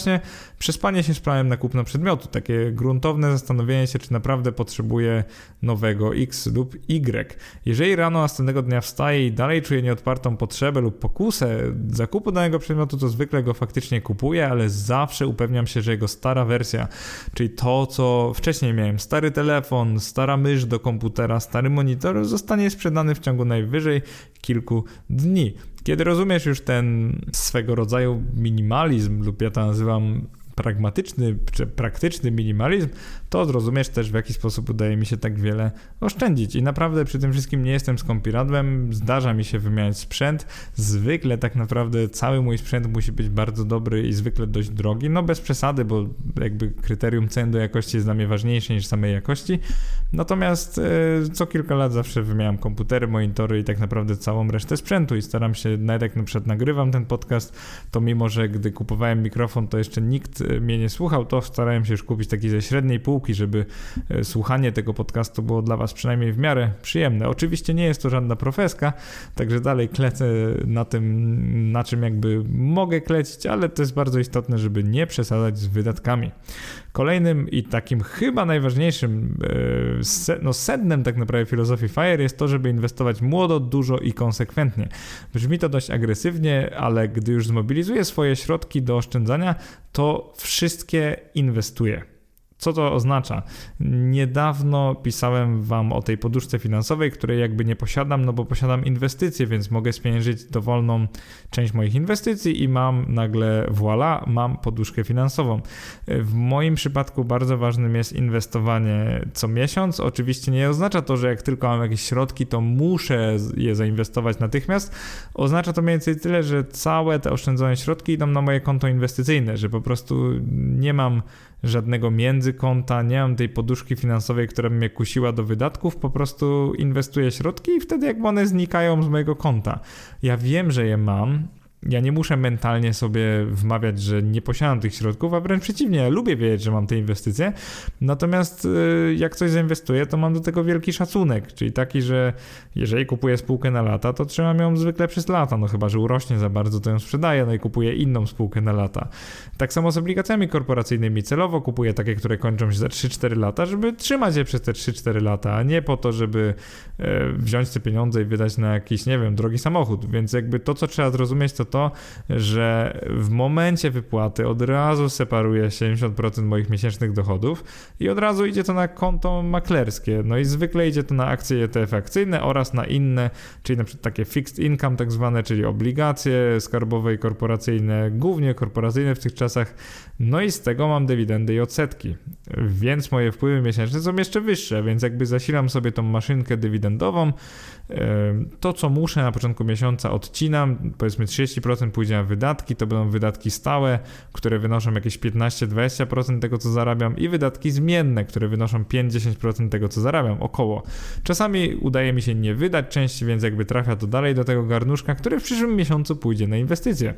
przespanie się z planem na kupno przedmiotu. Takie gruntowne zastanowienie się, czy naprawdę potrzebuję nowego X lub Y. Jeżeli rano następnego dnia wstaję i dalej czuję nieodpartą potrzebę lub pokusę zakupu danego przedmiotu, to zwykle go faktycznie kupuję, ale zawsze upewniam się, że jego stara wersja, czyli to, co wcześniej miałem, stary telefon, stara mysz do komputera, stary monitor, zostanie sprzedany w ciągu najwyżej kilku dni. Kiedy rozumiesz już ten swego rodzaju minimalizm, lub ja to nazywam pragmatyczny czy praktyczny minimalizm, to zrozumiesz też w jaki sposób udaje mi się tak wiele oszczędzić. I naprawdę przy tym wszystkim nie jestem skąpiradłem, zdarza mi się wymieniać sprzęt. Zwykle tak naprawdę cały mój sprzęt musi być bardzo dobry i zwykle dość drogi, no bez przesady, bo jakby kryterium cen do jakości jest dla mnie ważniejsze niż samej jakości. Natomiast e, co kilka lat zawsze wymieniam komputery, monitory i tak naprawdę całą resztę sprzętu i staram się, nawet jak na przykład nagrywam ten podcast, to mimo, że gdy kupowałem mikrofon, to jeszcze nikt e, mnie nie słuchał, to starałem się już kupić taki ze średniej półki, żeby e, słuchanie tego podcastu było dla Was przynajmniej w miarę przyjemne. Oczywiście nie jest to żadna profeska, także dalej klecę na tym, na czym jakby mogę klecić, ale to jest bardzo istotne, żeby nie przesadzać z wydatkami. Kolejnym i takim chyba najważniejszym e, no sednem tak naprawdę filozofii FIRE jest to, żeby inwestować młodo, dużo i konsekwentnie. Brzmi to dość agresywnie, ale gdy już zmobilizuję swoje środki do oszczędzania, to wszystkie inwestuję Co to oznacza? Niedawno pisałem Wam o tej poduszce finansowej, której jakby nie posiadam, no bo posiadam inwestycje, więc mogę spieniężyć dowolną część moich inwestycji i mam nagle, voilà, mam poduszkę finansową. W moim przypadku bardzo ważnym jest inwestowanie co miesiąc. Oczywiście nie oznacza to, że jak tylko mam jakieś środki, to muszę je zainwestować natychmiast. Oznacza to mniej więcej tyle, że całe te oszczędzone środki idą na moje konto inwestycyjne, że po prostu nie mam żadnego międzykąta, nie mam tej poduszki finansowej, która mnie kusiła do wydatków, po prostu inwestuję środki i wtedy jakby one znikają z mojego konta. Ja wiem, że je mam, ja nie muszę mentalnie sobie wmawiać, że nie posiadam tych środków, a wręcz przeciwnie, lubię wiedzieć, że mam te inwestycje. Natomiast y, jak coś zainwestuję, to mam do tego wielki szacunek, czyli taki, że jeżeli kupuję spółkę na lata, to trzymam ją zwykle przez lata, no chyba, że urośnie za bardzo, to ją sprzedaję, no i kupuję inną spółkę na lata. Tak samo z obligacjami korporacyjnymi. Celowo kupuję takie, które kończą się za 3-4 lata, żeby trzymać je przez te 3-4 lata, a nie po to, żeby e, wziąć te pieniądze i wydać na jakiś, nie wiem, drogi samochód. Więc jakby to, co trzeba zrozumieć, to to, że w momencie wypłaty od razu separuję 70% moich miesięcznych dochodów i od razu idzie to na konto maklerskie. No i zwykle idzie to na akcje ETF akcyjne oraz na inne, czyli na przykład takie fixed income tak zwane, czyli obligacje skarbowe i korporacyjne, głównie korporacyjne w tych czasach. No i z tego mam dywidendy i odsetki. Więc moje wpływy miesięczne są jeszcze wyższe, więc jakby zasilam sobie tą maszynkę dywidendową, to, co muszę na początku miesiąca odcinam, powiedzmy 30% pójdzie na wydatki, to będą wydatki stałe, które wynoszą jakieś 15-20% tego, co zarabiam i wydatki zmienne, które wynoszą 5-10% tego, co zarabiam, około. Czasami udaje mi się nie wydać części, więc jakby trafia to dalej do tego garnuszka, który w przyszłym miesiącu pójdzie na inwestycje.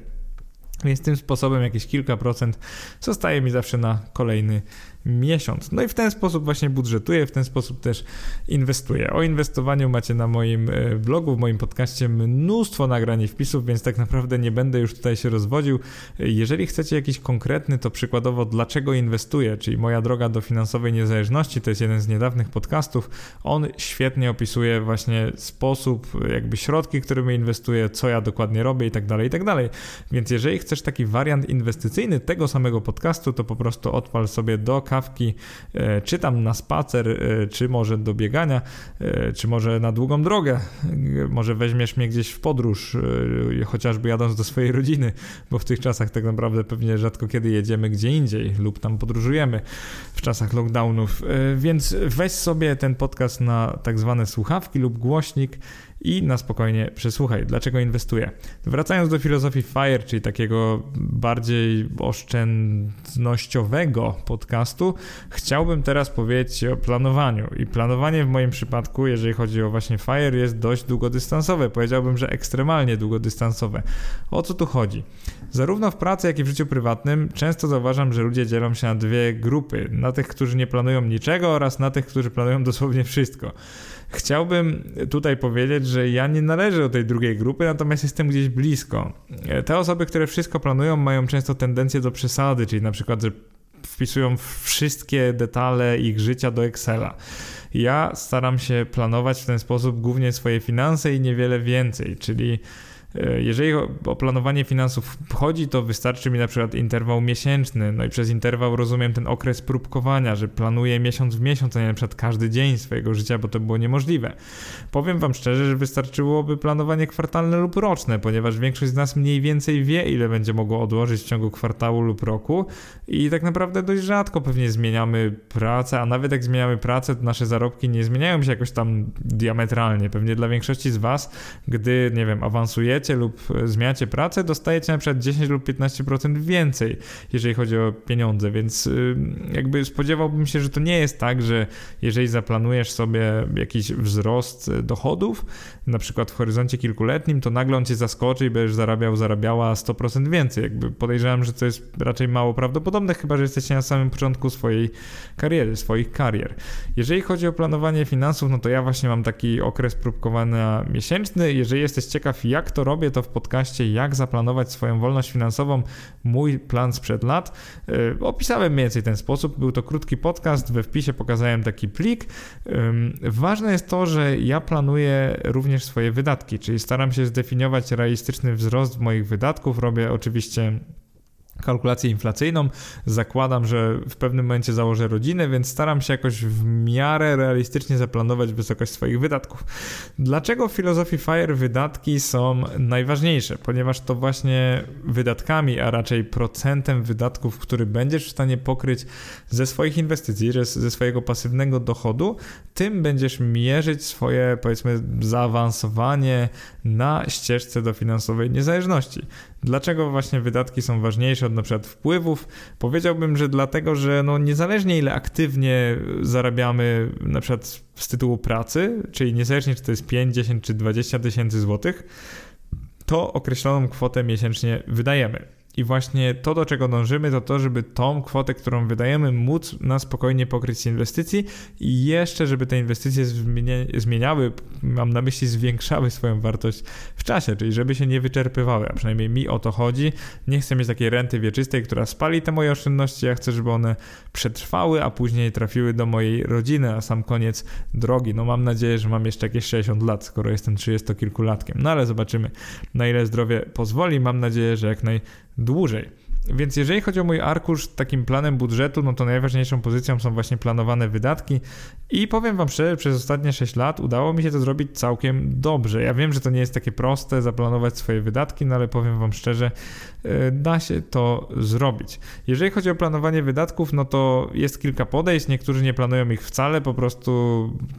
Więc tym sposobem jakieś kilka procent zostaje mi zawsze na kolejny miesiąc. No i w ten sposób właśnie budżetuję, w ten sposób też inwestuję. O inwestowaniu macie na moim e, blogu, w moim podcaście mnóstwo nagrań i wpisów, więc tak naprawdę nie będę już tutaj się rozwodził. Jeżeli chcecie jakiś konkretny, to przykładowo dlaczego inwestuję, czyli moja droga do finansowej niezależności, to jest jeden z niedawnych podcastów. On świetnie opisuje właśnie sposób, jakby środki, którymi inwestuję, co ja dokładnie robię i tak dalej, i tak dalej. Więc jeżeli chcesz taki wariant inwestycyjny tego samego podcastu, to po prostu odpal sobie do kawki, e, czy tam na spacer, e, czy może do biegania, e, czy może na długą drogę. Może weźmiesz mnie gdzieś w podróż, chociażby jadąc do swojej rodziny, bo w tych czasach tak naprawdę pewnie rzadko kiedy jedziemy gdzie indziej lub tam podróżujemy w czasach lockdownów. Więc weź sobie ten podcast na tak zwane słuchawki lub głośnik i na spokojnie przesłuchaj, dlaczego inwestuję. Wracając do filozofii FIRE, czyli takiego bardziej oszczędnościowego podcastu, chciałbym teraz powiedzieć o planowaniu. I planowanie w moim przypadku, jeżeli chodzi o właśnie FIRE, jest dość długodystansowe. Powiedziałbym, że ekstremalnie długodystansowe. O co tu chodzi? Zarówno w pracy, jak i w życiu prywatnym często zauważam, że ludzie dzielą się na dwie grupy. Na tych, którzy nie planują niczego oraz na tych, którzy planują dosłownie wszystko. Chciałbym tutaj powiedzieć, że ja nie należę do tej drugiej grupy, natomiast jestem gdzieś blisko. Te osoby, które wszystko planują, mają często tendencję do przesady, czyli na przykład, że wpisują wszystkie detale ich życia do Excela. Ja staram się planować w ten sposób głównie swoje finanse i niewiele więcej, czyli E, jeżeli o planowanie finansów chodzi, to wystarczy mi na przykład interwał miesięczny, no i przez interwał rozumiem ten okres próbkowania, że planuję miesiąc w miesiąc, a nie na przykład każdy dzień swojego życia, bo to było niemożliwe. Powiem Wam szczerze, że wystarczyłoby planowanie kwartalne lub roczne, ponieważ większość z nas mniej więcej wie, ile będzie mogło odłożyć w ciągu kwartału lub roku i tak naprawdę dość rzadko pewnie zmieniamy pracę, a nawet jak zmieniamy pracę, to nasze zarobki nie zmieniają się jakoś tam diametralnie. Pewnie dla większości z Was, gdy, nie wiem, awansujecie, lub zmieniacie pracę, dostajecie na przykład 10 lub 15% więcej, jeżeli chodzi o pieniądze, więc jakby spodziewałbym się, że to nie jest tak, że jeżeli zaplanujesz sobie jakiś wzrost dochodów, na przykład w horyzoncie kilkuletnim, to nagle on cię zaskoczy i będziesz zarabiał, zarabiała 100% więcej. Jakby podejrzewam, że to jest raczej mało prawdopodobne, chyba że jesteście na samym początku swojej kariery, swoich karier. Jeżeli chodzi o planowanie finansów, no to ja właśnie mam taki okres próbkowania miesięczny. Jeżeli jesteś ciekaw, jak to robię to w podcaście Jak zaplanować swoją wolność finansową, mój plan sprzed lat. Yy, opisałem mniej więcej ten sposób. Był to krótki podcast, we wpisie pokazałem taki plik. Ważne jest to, że ja planuję również swoje wydatki, czyli staram się zdefiniować realistyczny wzrost moich wydatków. Robię oczywiście kalkulację inflacyjną. Zakładam, że w pewnym momencie założę rodzinę, więc staram się jakoś w miarę realistycznie zaplanować wysokość swoich wydatków. Dlaczego w filozofii FIRE wydatki są najważniejsze? Ponieważ to właśnie wydatkami, a raczej procentem wydatków, który będziesz w stanie pokryć ze swoich inwestycji, ze swojego pasywnego dochodu, tym będziesz mierzyć swoje, powiedzmy, zaawansowanie na ścieżce do finansowej niezależności. Dlaczego właśnie wydatki są ważniejsze od na przykład wpływów? Powiedziałbym, że dlatego, że no niezależnie ile aktywnie zarabiamy na przykład z tytułu pracy, czyli niezależnie czy to jest 5, 10 czy 20 tysięcy złotych, to określoną kwotę miesięcznie wydajemy. I właśnie to, do czego dążymy, to to, żeby tą kwotę, którą wydajemy, móc na spokojnie pokryć z inwestycji i jeszcze, żeby te inwestycje zmieniały, mam na myśli zwiększały swoją wartość w czasie, czyli żeby się nie wyczerpywały, a przynajmniej mi o to chodzi. Nie chcę mieć takiej renty wieczystej, która spali te moje oszczędności, ja chcę, żeby one przetrwały, a później trafiły do mojej rodziny, a sam koniec drogi. No mam nadzieję, że mam jeszcze jakieś 60 lat, skoro jestem 30-kilkulatkiem. No ale zobaczymy, na ile zdrowie pozwoli. Mam nadzieję, że jak naj dłużej. Więc jeżeli chodzi o mój arkusz takim planem budżetu, no to najważniejszą pozycją są właśnie planowane wydatki i powiem wam szczerze, przez ostatnie 6 lat udało mi się to zrobić całkiem dobrze. Ja wiem, że to nie jest takie proste zaplanować swoje wydatki, no ale powiem wam szczerze, da się to zrobić. Jeżeli chodzi o planowanie wydatków, no to jest kilka podejść. Niektórzy nie planują ich wcale, po prostu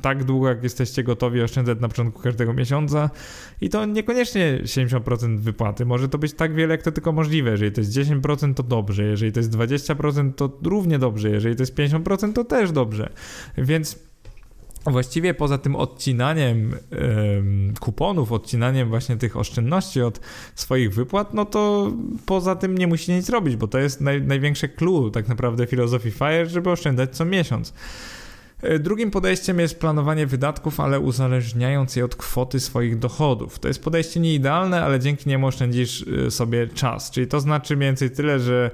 tak długo, jak jesteście gotowi oszczędzać na początku każdego miesiąca i to niekoniecznie 70% wypłaty. Może to być tak wiele, jak to tylko możliwe. Jeżeli to jest 10%, to dobrze. Jeżeli to jest 20%, to równie dobrze. Jeżeli to jest 50%, to też dobrze. Więc Właściwie poza tym odcinaniem kuponów, odcinaniem właśnie tych oszczędności od swoich wypłat, no to poza tym nie musi nic robić, bo to jest naj, największe clue tak naprawdę filozofii FIRE, żeby oszczędzać co miesiąc. E, drugim podejściem jest planowanie wydatków, ale uzależniając je od kwoty swoich dochodów. To jest podejście nieidealne, ale dzięki niemu oszczędzisz e, sobie czas. Czyli to znaczy mniej więcej tyle, że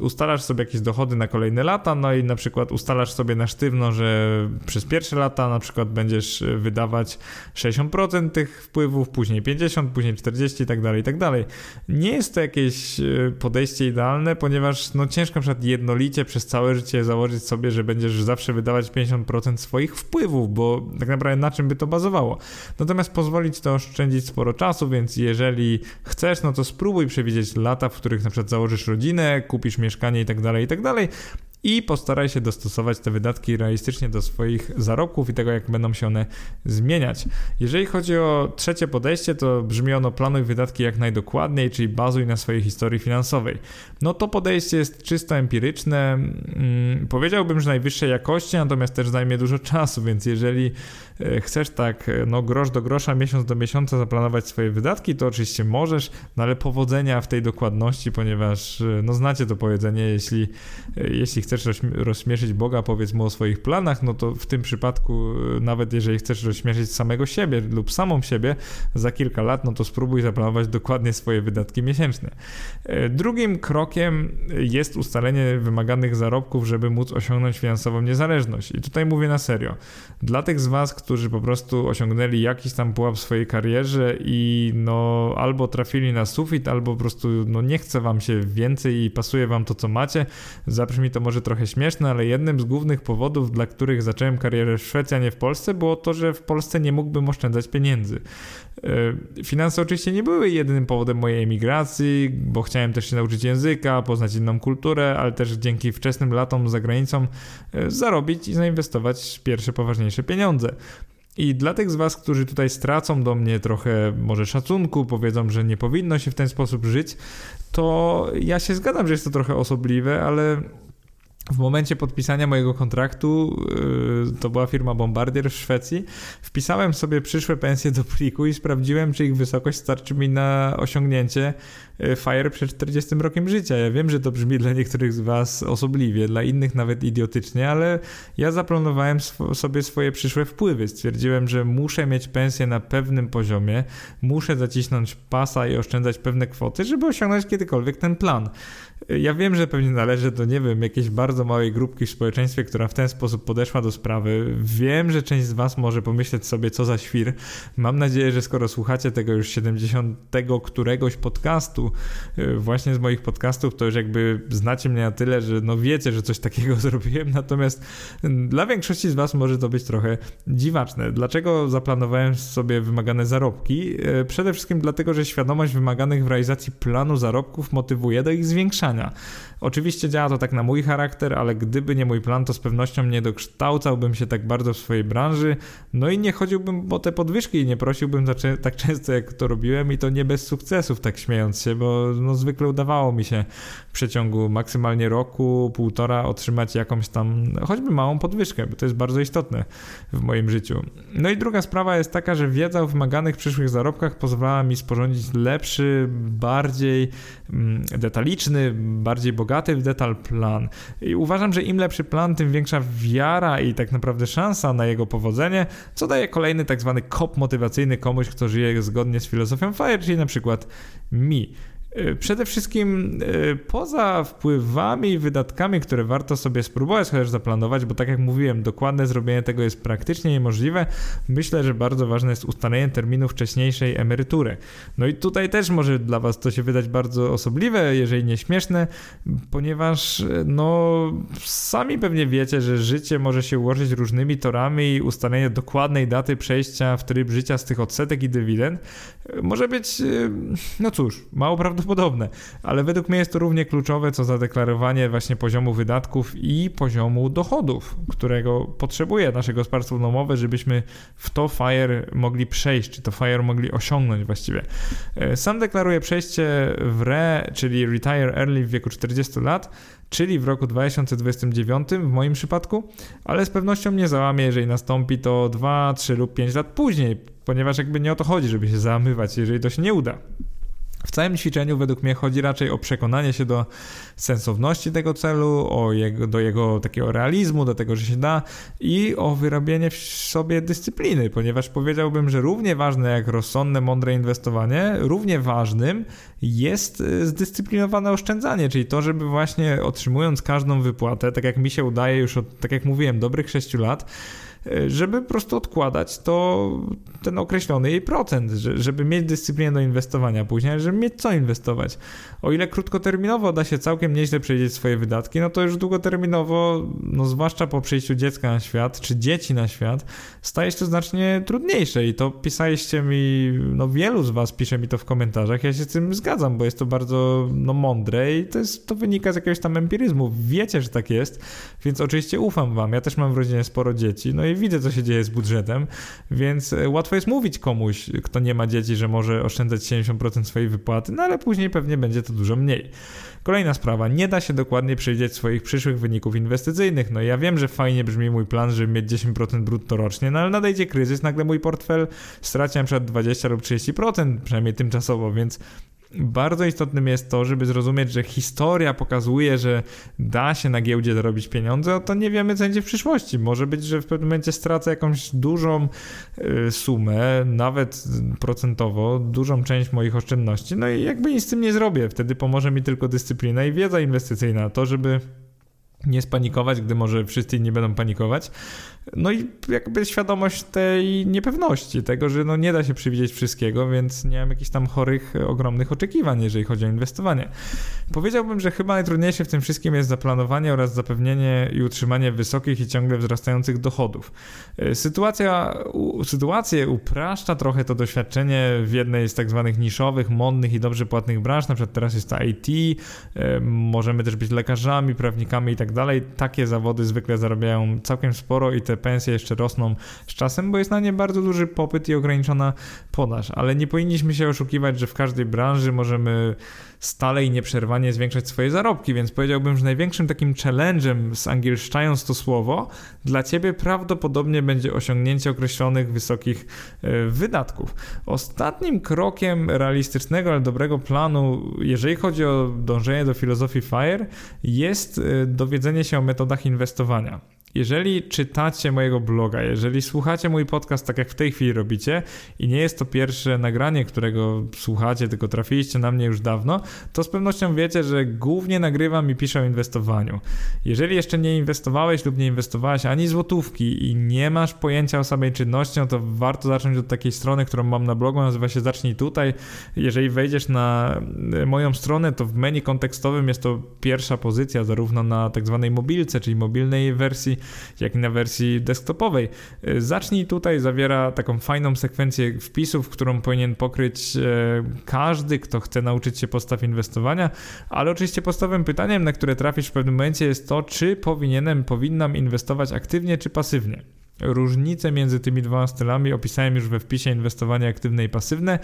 ustalasz sobie jakieś dochody na kolejne lata, no i na przykład ustalasz sobie na sztywno, że przez pierwsze lata na przykład będziesz e, wydawać 60% tych wpływów, później 50, później 40 i tak dalej, i tak dalej. Nie jest to jakieś e, podejście idealne, ponieważ no ciężko na przykład jednolicie przez całe życie założyć sobie, że będziesz zawsze wydawać 50% swoich wpływów, bo tak naprawdę na czym by to bazowało. Natomiast pozwolić to oszczędzić sporo czasu, więc jeżeli chcesz, no to spróbuj przewidzieć lata, w których na przykład założysz rodzinę, kupisz mieszkanie i tak dalej, i tak dalej. I postaraj się dostosować te wydatki realistycznie do swoich zarobków i tego, jak będą się one zmieniać. Jeżeli chodzi o trzecie podejście, to brzmi ono planuj wydatki jak najdokładniej, czyli bazuj na swojej historii finansowej. No to podejście jest czysto empiryczne. Hmm, powiedziałbym, że najwyższej jakości, natomiast też zajmie dużo czasu, więc jeżeli E, chcesz tak e, no grosz do grosza, miesiąc do miesiąca zaplanować swoje wydatki, to oczywiście możesz, no ale powodzenia w tej dokładności, ponieważ e, no znacie to powiedzenie, jeśli, jeśli chcesz rozśmieszyć Boga, powiedz mu o swoich planach, no to w tym przypadku nawet jeżeli chcesz rozśmieszyć samego siebie lub samą siebie za kilka lat, no to spróbuj zaplanować dokładnie swoje wydatki miesięczne. Drugim krokiem jest ustalenie wymaganych zarobków, żeby móc osiągnąć finansową niezależność. I tutaj mówię na serio. Dla tych z Was, którzy po prostu osiągnęli jakiś tam pułap w swojej karierze i no albo trafili na sufit, albo po prostu no nie chce wam się więcej i pasuje wam to, co macie. Zabrzmi to może trochę śmieszne, ale jednym z głównych powodów, dla których zacząłem karierę w Szwecji, a nie w Polsce, było to, że w Polsce nie mógłbym oszczędzać pieniędzy. E, finanse oczywiście nie były jedynym powodem mojej emigracji, bo chciałem też się nauczyć języka, poznać inną kulturę, ale też dzięki wczesnym latom za granicą e, zarobić i zainwestować pierwsze poważniejsze pieniądze. I dla tych z Was, którzy tutaj stracą do mnie trochę może szacunku, powiedzą, że nie powinno się w ten sposób żyć, to ja się zgadzam, że jest to trochę osobliwe, ale w momencie podpisania mojego kontraktu, yy, to była firma Bombardier w Szwecji, wpisałem sobie przyszłe pensje do pliku i sprawdziłem, czy ich wysokość starczy mi na osiągnięcie yy, FIRE przed 40 rokiem życia. Ja wiem, że to brzmi dla niektórych z Was osobliwie, dla innych nawet idiotycznie, ale ja zaplanowałem sw sobie swoje przyszłe wpływy. Stwierdziłem, że muszę mieć pensję na pewnym poziomie, muszę zacisnąć pasa i oszczędzać pewne kwoty, żeby osiągnąć kiedykolwiek ten plan. Ja wiem, że pewnie należy do, nie wiem, jakiejś bardzo małej grupki w społeczeństwie, która w ten sposób podeszła do sprawy. Wiem, że część z Was może pomyśleć sobie, co za świr. Mam nadzieję, że skoro słuchacie tego już 70 któregoś podcastu, y, właśnie z moich podcastów, to już jakby znacie mnie na tyle, że no wiecie, że coś takiego zrobiłem. Natomiast dla większości z Was może to być trochę dziwaczne. Dlaczego zaplanowałem sobie wymagane zarobki? Y, przede wszystkim dlatego, że świadomość wymaganych w realizacji planu zarobków motywuje do ich zwiększania. Oczywiście działa to tak na mój charakter, ale gdyby nie mój plan, to z pewnością nie dokształcałbym się tak bardzo w swojej branży, no i nie chodziłbym po te podwyżki i nie prosiłbym tak często, jak to robiłem i to nie bez sukcesów, tak śmiejąc się, bo no zwykle udawało mi się w przeciągu maksymalnie roku, półtora otrzymać jakąś tam, choćby małą podwyżkę, bo to jest bardzo istotne w moim życiu. No i druga sprawa jest taka, że wiedza o wymaganych przyszłych zarobkach pozwala mi sporządzić lepszy, bardziej mm, detaliczny, bardziej bogaty w detal plan. I uważam, że im lepszy plan, tym większa wiara i tak naprawdę szansa na jego powodzenie, co daje kolejny tak zwany kop motywacyjny komuś, kto żyje zgodnie z filozofią FIRE, czyli na przykład mi. E, przede wszystkim e, poza wpływami i wydatkami, które warto sobie spróbować chociaż zaplanować, bo tak jak mówiłem, dokładne zrobienie tego jest praktycznie niemożliwe, myślę, że bardzo ważne jest ustalenie terminu wcześniejszej emerytury. No i tutaj też może dla Was to się wydać bardzo osobliwe, jeżeli nie śmieszne, ponieważ e, no sami pewnie wiecie, że życie może się ułożyć różnymi torami i ustalenie dokładnej daty przejścia w tryb życia z tych odsetek i dywidend może być, no cóż, mało prawdopodobne podobne, ale według mnie jest to równie kluczowe, co zadeklarowanie właśnie poziomu wydatków i poziomu dochodów, którego potrzebuje nasze gospodarstwo domowe, żebyśmy w to FIRE mogli przejść, czy to FIRE mogli osiągnąć właściwie. E, sam deklaruję przejście w RE, czyli Retire Early w wieku 40 lat, czyli w roku 2029 w moim przypadku, ale z pewnością nie załamie, jeżeli nastąpi to 2, 3 lub 5 lat później, ponieważ jakby nie o to chodzi, żeby się załamywać, jeżeli to się nie uda. W całym ćwiczeniu według mnie chodzi raczej o przekonanie się do sensowności tego celu, o jego, do jego takiego realizmu, do tego, że się da i o wyrobienie w sobie dyscypliny, ponieważ powiedziałbym, że równie ważne jak rozsądne, mądre inwestowanie, równie ważnym jest y, zdyscyplinowane oszczędzanie, czyli to, żeby właśnie otrzymując każdą wypłatę, tak jak mi się udaje już od, tak jak mówiłem, dobrych 6 lat, żeby po prostu odkładać to ten określony jej procent, żeby mieć dyscyplinę do inwestowania później, żeby mieć co inwestować. O ile krótkoterminowo da się całkiem nieźle przejrzeć swoje wydatki, no to już długoterminowo, no zwłaszcza po przyjściu dziecka na świat, czy dzieci na świat, staje się to znacznie trudniejsze i to pisaliście mi, no wielu z was pisze mi to w komentarzach, ja się z tym zgadzam, bo jest to bardzo no, mądre i to, jest, to wynika z jakiegoś tam empiryzmu. Wiecie, że tak jest, więc oczywiście ufam wam. Ja też mam w rodzinie sporo dzieci, no i widzę, co się dzieje z budżetem, więc e, łatwo jest mówić komuś, kto nie ma dzieci, że może oszczędzać 70% swojej wypłaty, no ale później pewnie będzie to dużo mniej. Kolejna sprawa, nie da się dokładnie przewidzieć swoich przyszłych wyników inwestycyjnych. No ja wiem, że fajnie brzmi mój plan, żeby mieć 10% brutto rocznie, no ale nadejdzie kryzys, nagle mój portfel straci na przykład 20 lub 30%, przynajmniej tymczasowo, więc bardzo istotnym jest to, żeby zrozumieć, że historia pokazuje, że da się na giełdzie zarobić pieniądze, to nie wiemy, co będzie w przyszłości. Może być, że w pewnym momencie stracę jakąś dużą y, sumę, nawet procentowo, dużą część moich oszczędności, no i jakby nic z tym nie zrobię. Wtedy pomoże mi tylko dyscyplina i wiedza inwestycyjna, to żeby nie spanikować, gdy może wszyscy inni będą panikować. No i jakby świadomość tej niepewności, tego, że no nie da się przewidzieć wszystkiego, więc nie mam jakichś tam chorych, ogromnych oczekiwań, jeżeli chodzi o inwestowanie. Powiedziałbym, że chyba najtrudniejsze w tym wszystkim jest zaplanowanie oraz zapewnienie i utrzymanie wysokich i ciągle wzrastających dochodów. E, sytuacja, sytuację upraszcza trochę to doświadczenie w jednej z tak zwanych niszowych, modnych i dobrze płatnych branż, na przykład teraz jest to IT, e, możemy też być lekarzami, prawnikami i tak dalej. Takie zawody zwykle zarabiają całkiem sporo i te pensje jeszcze rosną z czasem, bo jest na nie bardzo duży popyt i ograniczona podaż. Ale nie powinniśmy się oszukiwać, że w każdej branży możemy stale i nieprzerwanie zwiększać swoje zarobki, więc powiedziałbym, że największym takim challenge'em, zangielszczając to słowo, dla Ciebie prawdopodobnie będzie osiągnięcie określonych wysokich e, wydatków. Ostatnim krokiem realistycznego, ale dobrego planu, jeżeli chodzi o dążenie do filozofii FIRE, jest e, dowiedzenie się o metodach inwestowania. Jeżeli czytacie mojego bloga, jeżeli słuchacie mój podcast tak jak w tej chwili robicie i nie jest to pierwsze nagranie, którego słuchacie, tylko trafiliście na mnie już dawno, to z pewnością wiecie, że głównie nagrywam i piszę o inwestowaniu. Jeżeli jeszcze nie inwestowałeś lub nie inwestowałeś ani złotówki i nie masz pojęcia o samej czynności, no to warto zacząć od takiej strony, którą mam na blogu, nazywa się Zacznij tutaj. Jeżeli wejdziesz na moją stronę, to w menu kontekstowym jest to pierwsza pozycja, zarówno na tak zwanej mobilce, czyli mobilnej wersji, jak i na wersji desktopowej. Zacznij tutaj zawiera taką fajną sekwencję wpisów, którą powinien pokryć e, każdy, kto chce nauczyć się postaw inwestowania, ale oczywiście podstawowym pytaniem, na które trafisz w pewnym momencie jest to, czy powinienem, powinnam inwestować aktywnie czy pasywnie. Różnice między tymi dwoma stylami opisałem już we wpisie inwestowanie aktywne i pasywne.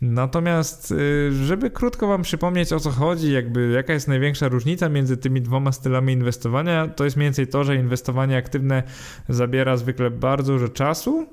Natomiast, y, żeby krótko Wam przypomnieć o co chodzi, jakby jaka jest największa różnica między tymi dwoma stylami inwestowania, to jest mniej więcej to, że inwestowanie aktywne zabiera zwykle bardzo dużo czasu,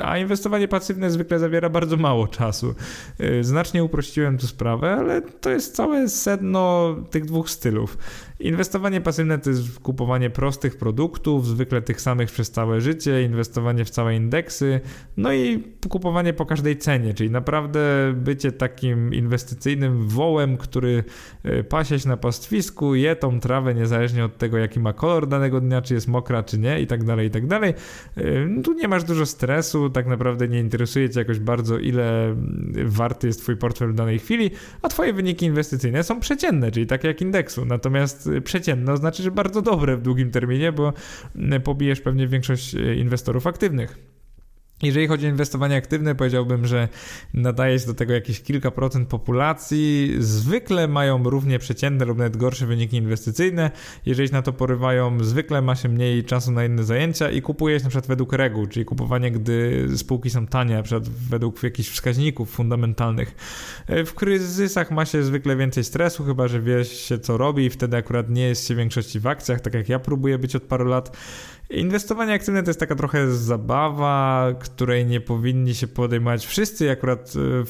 a inwestowanie pasywne zwykle zawiera bardzo mało czasu. Y, znacznie uprościłem tu sprawę, ale to jest całe sedno tych dwóch stylów. Inwestowanie pasywne to jest kupowanie prostych produktów, zwykle tych samych przez całe życie, inwestowanie w całe indeksy, no i kupowanie po każdej cenie, czyli naprawdę bycie takim inwestycyjnym wołem, który e, pasie się na pastwisku, je tą trawę niezależnie od tego, jaki ma kolor danego dnia, czy jest mokra, czy nie, i tak dalej, i tak dalej. E, tu nie masz dużo stresu, tak naprawdę nie interesuje cię jakoś bardzo, ile warty jest twój portfel w danej chwili, a twoje wyniki inwestycyjne są przeciętne, czyli takie jak indeksu. Natomiast przeciętne oznacza, że bardzo dobre w długim terminie, bo pobijesz pewnie większość e, inwestorów aktywnych. Jeżeli chodzi o inwestowanie aktywne, powiedziałbym, że nadaje się do tego jakieś kilka procent populacji. Zwykle mają równie przeciętne lub nawet gorsze wyniki inwestycyjne. Jeżeli się na to porywają, zwykle ma się mniej czasu na inne zajęcia i kupuje się na przykład według reguł, czyli kupowanie, gdy spółki są tanie, na przykład według jakichś wskaźników fundamentalnych. W kryzysach ma się zwykle więcej stresu, chyba że wie się co robi i wtedy akurat nie jest się w większości w akcjach, tak jak ja próbuję być od paru lat. Inwestowanie aktywne to jest taka trochę zabawa, której nie powinni się podejmować wszyscy. Akurat e,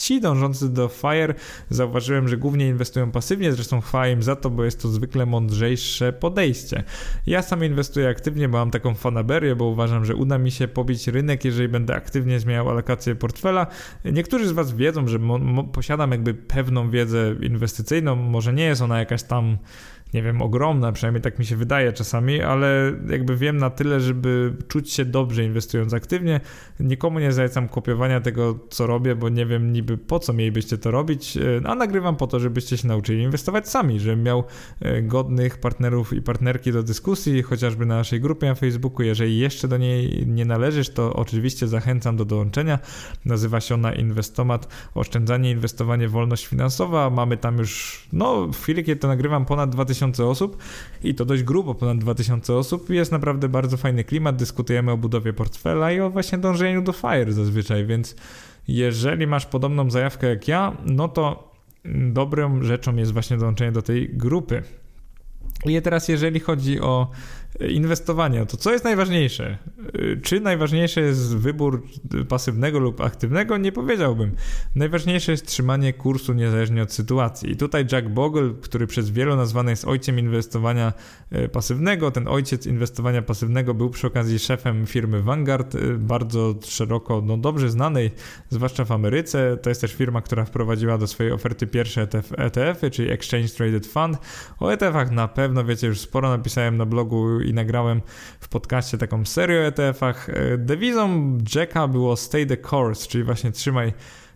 ci dążący do FIRE zauważyłem, że głównie inwestują pasywnie, zresztą chwała im za to, bo jest to zwykle mądrzejsze podejście. Ja sam inwestuję aktywnie, bo mam taką fanaberię, bo uważam, że uda mi się pobić rynek, jeżeli będę aktywnie zmieniał alokację portfela. Niektórzy z Was wiedzą, że posiadam jakby pewną wiedzę inwestycyjną, może nie jest ona jakaś tam nie wiem, ogromna, przynajmniej tak mi się wydaje czasami, ale jakby wiem na tyle, żeby czuć się dobrze inwestując aktywnie. Nikomu nie zalecam kopiowania tego, co robię, bo nie wiem niby po co mielibyście to robić, e, a nagrywam po to, żebyście się nauczyli inwestować sami, żebym miał e, godnych partnerów i partnerki do dyskusji, chociażby na naszej grupie na Facebooku. Jeżeli jeszcze do niej nie należysz, to oczywiście zachęcam do dołączenia. Nazywa się ona Inwestomat, oszczędzanie, inwestowanie, wolność finansowa. Mamy tam już, no w chwili, kiedy to nagrywam, ponad 2000 2000 osób i to dość grubo, ponad 2000 osób. Jest naprawdę bardzo fajny klimat, dyskutujemy o budowie portfela i o właśnie dążeniu do FIRE zazwyczaj, więc jeżeli masz podobną zajawkę jak ja, no to dobrą rzeczą jest właśnie dołączenie do tej grupy. I teraz jeżeli chodzi o inwestowanie, to co jest najważniejsze? Czy najważniejszy jest wybór pasywnego lub aktywnego? Nie powiedziałbym. Najważniejsze jest trzymanie kursu niezależnie od sytuacji. I tutaj Jack Bogle, który przez wielu nazwany jest ojcem inwestowania e, pasywnego, ten ojciec inwestowania pasywnego był przy okazji szefem firmy Vanguard, e, bardzo szeroko, no dobrze znanej, zwłaszcza w Ameryce. To jest też firma, która wprowadziła do swojej oferty pierwsze ETF-y, czyli Exchange Traded Fund. O ETF-ach na pewno wiecie już sporo, napisałem na blogu i nagrałem w podcaście taką serię o ETF-ach. E, dewizą Jacka było stay the course, czyli właśnie trzymaj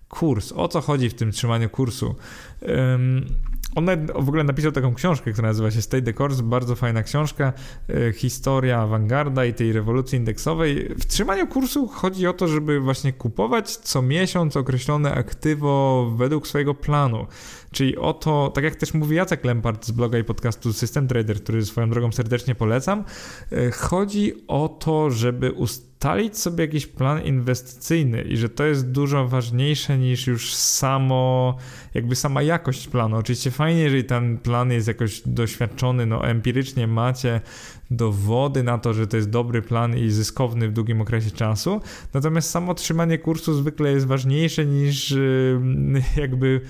kurs. O co chodzi w tym trzymaniu kursu? Um, on w ogóle napisał taką książkę, która nazywa się Stay the Course, bardzo fajna książka, e, historia awangarda i tej rewolucji indeksowej. W trzymaniu kursu chodzi o to, żeby właśnie kupować co miesiąc określone aktywo według swojego planu. Czyli o to, tak jak też mówi Jacek Lempart z bloga i podcastu System Trader, który swoją drogą serdecznie polecam, e, chodzi o to, żeby ustalić sobie jakiś plan inwestycyjny i że to jest dużo ważniejsze niż już samo, jakby sama jakość planu. Oczywiście fajnie, jeżeli ten plan jest jakoś doświadczony, no empirycznie macie dowody na to, że to jest dobry plan i zyskowny w długim okresie czasu. Natomiast samo trzymanie kursu zwykle jest ważniejsze niż jakby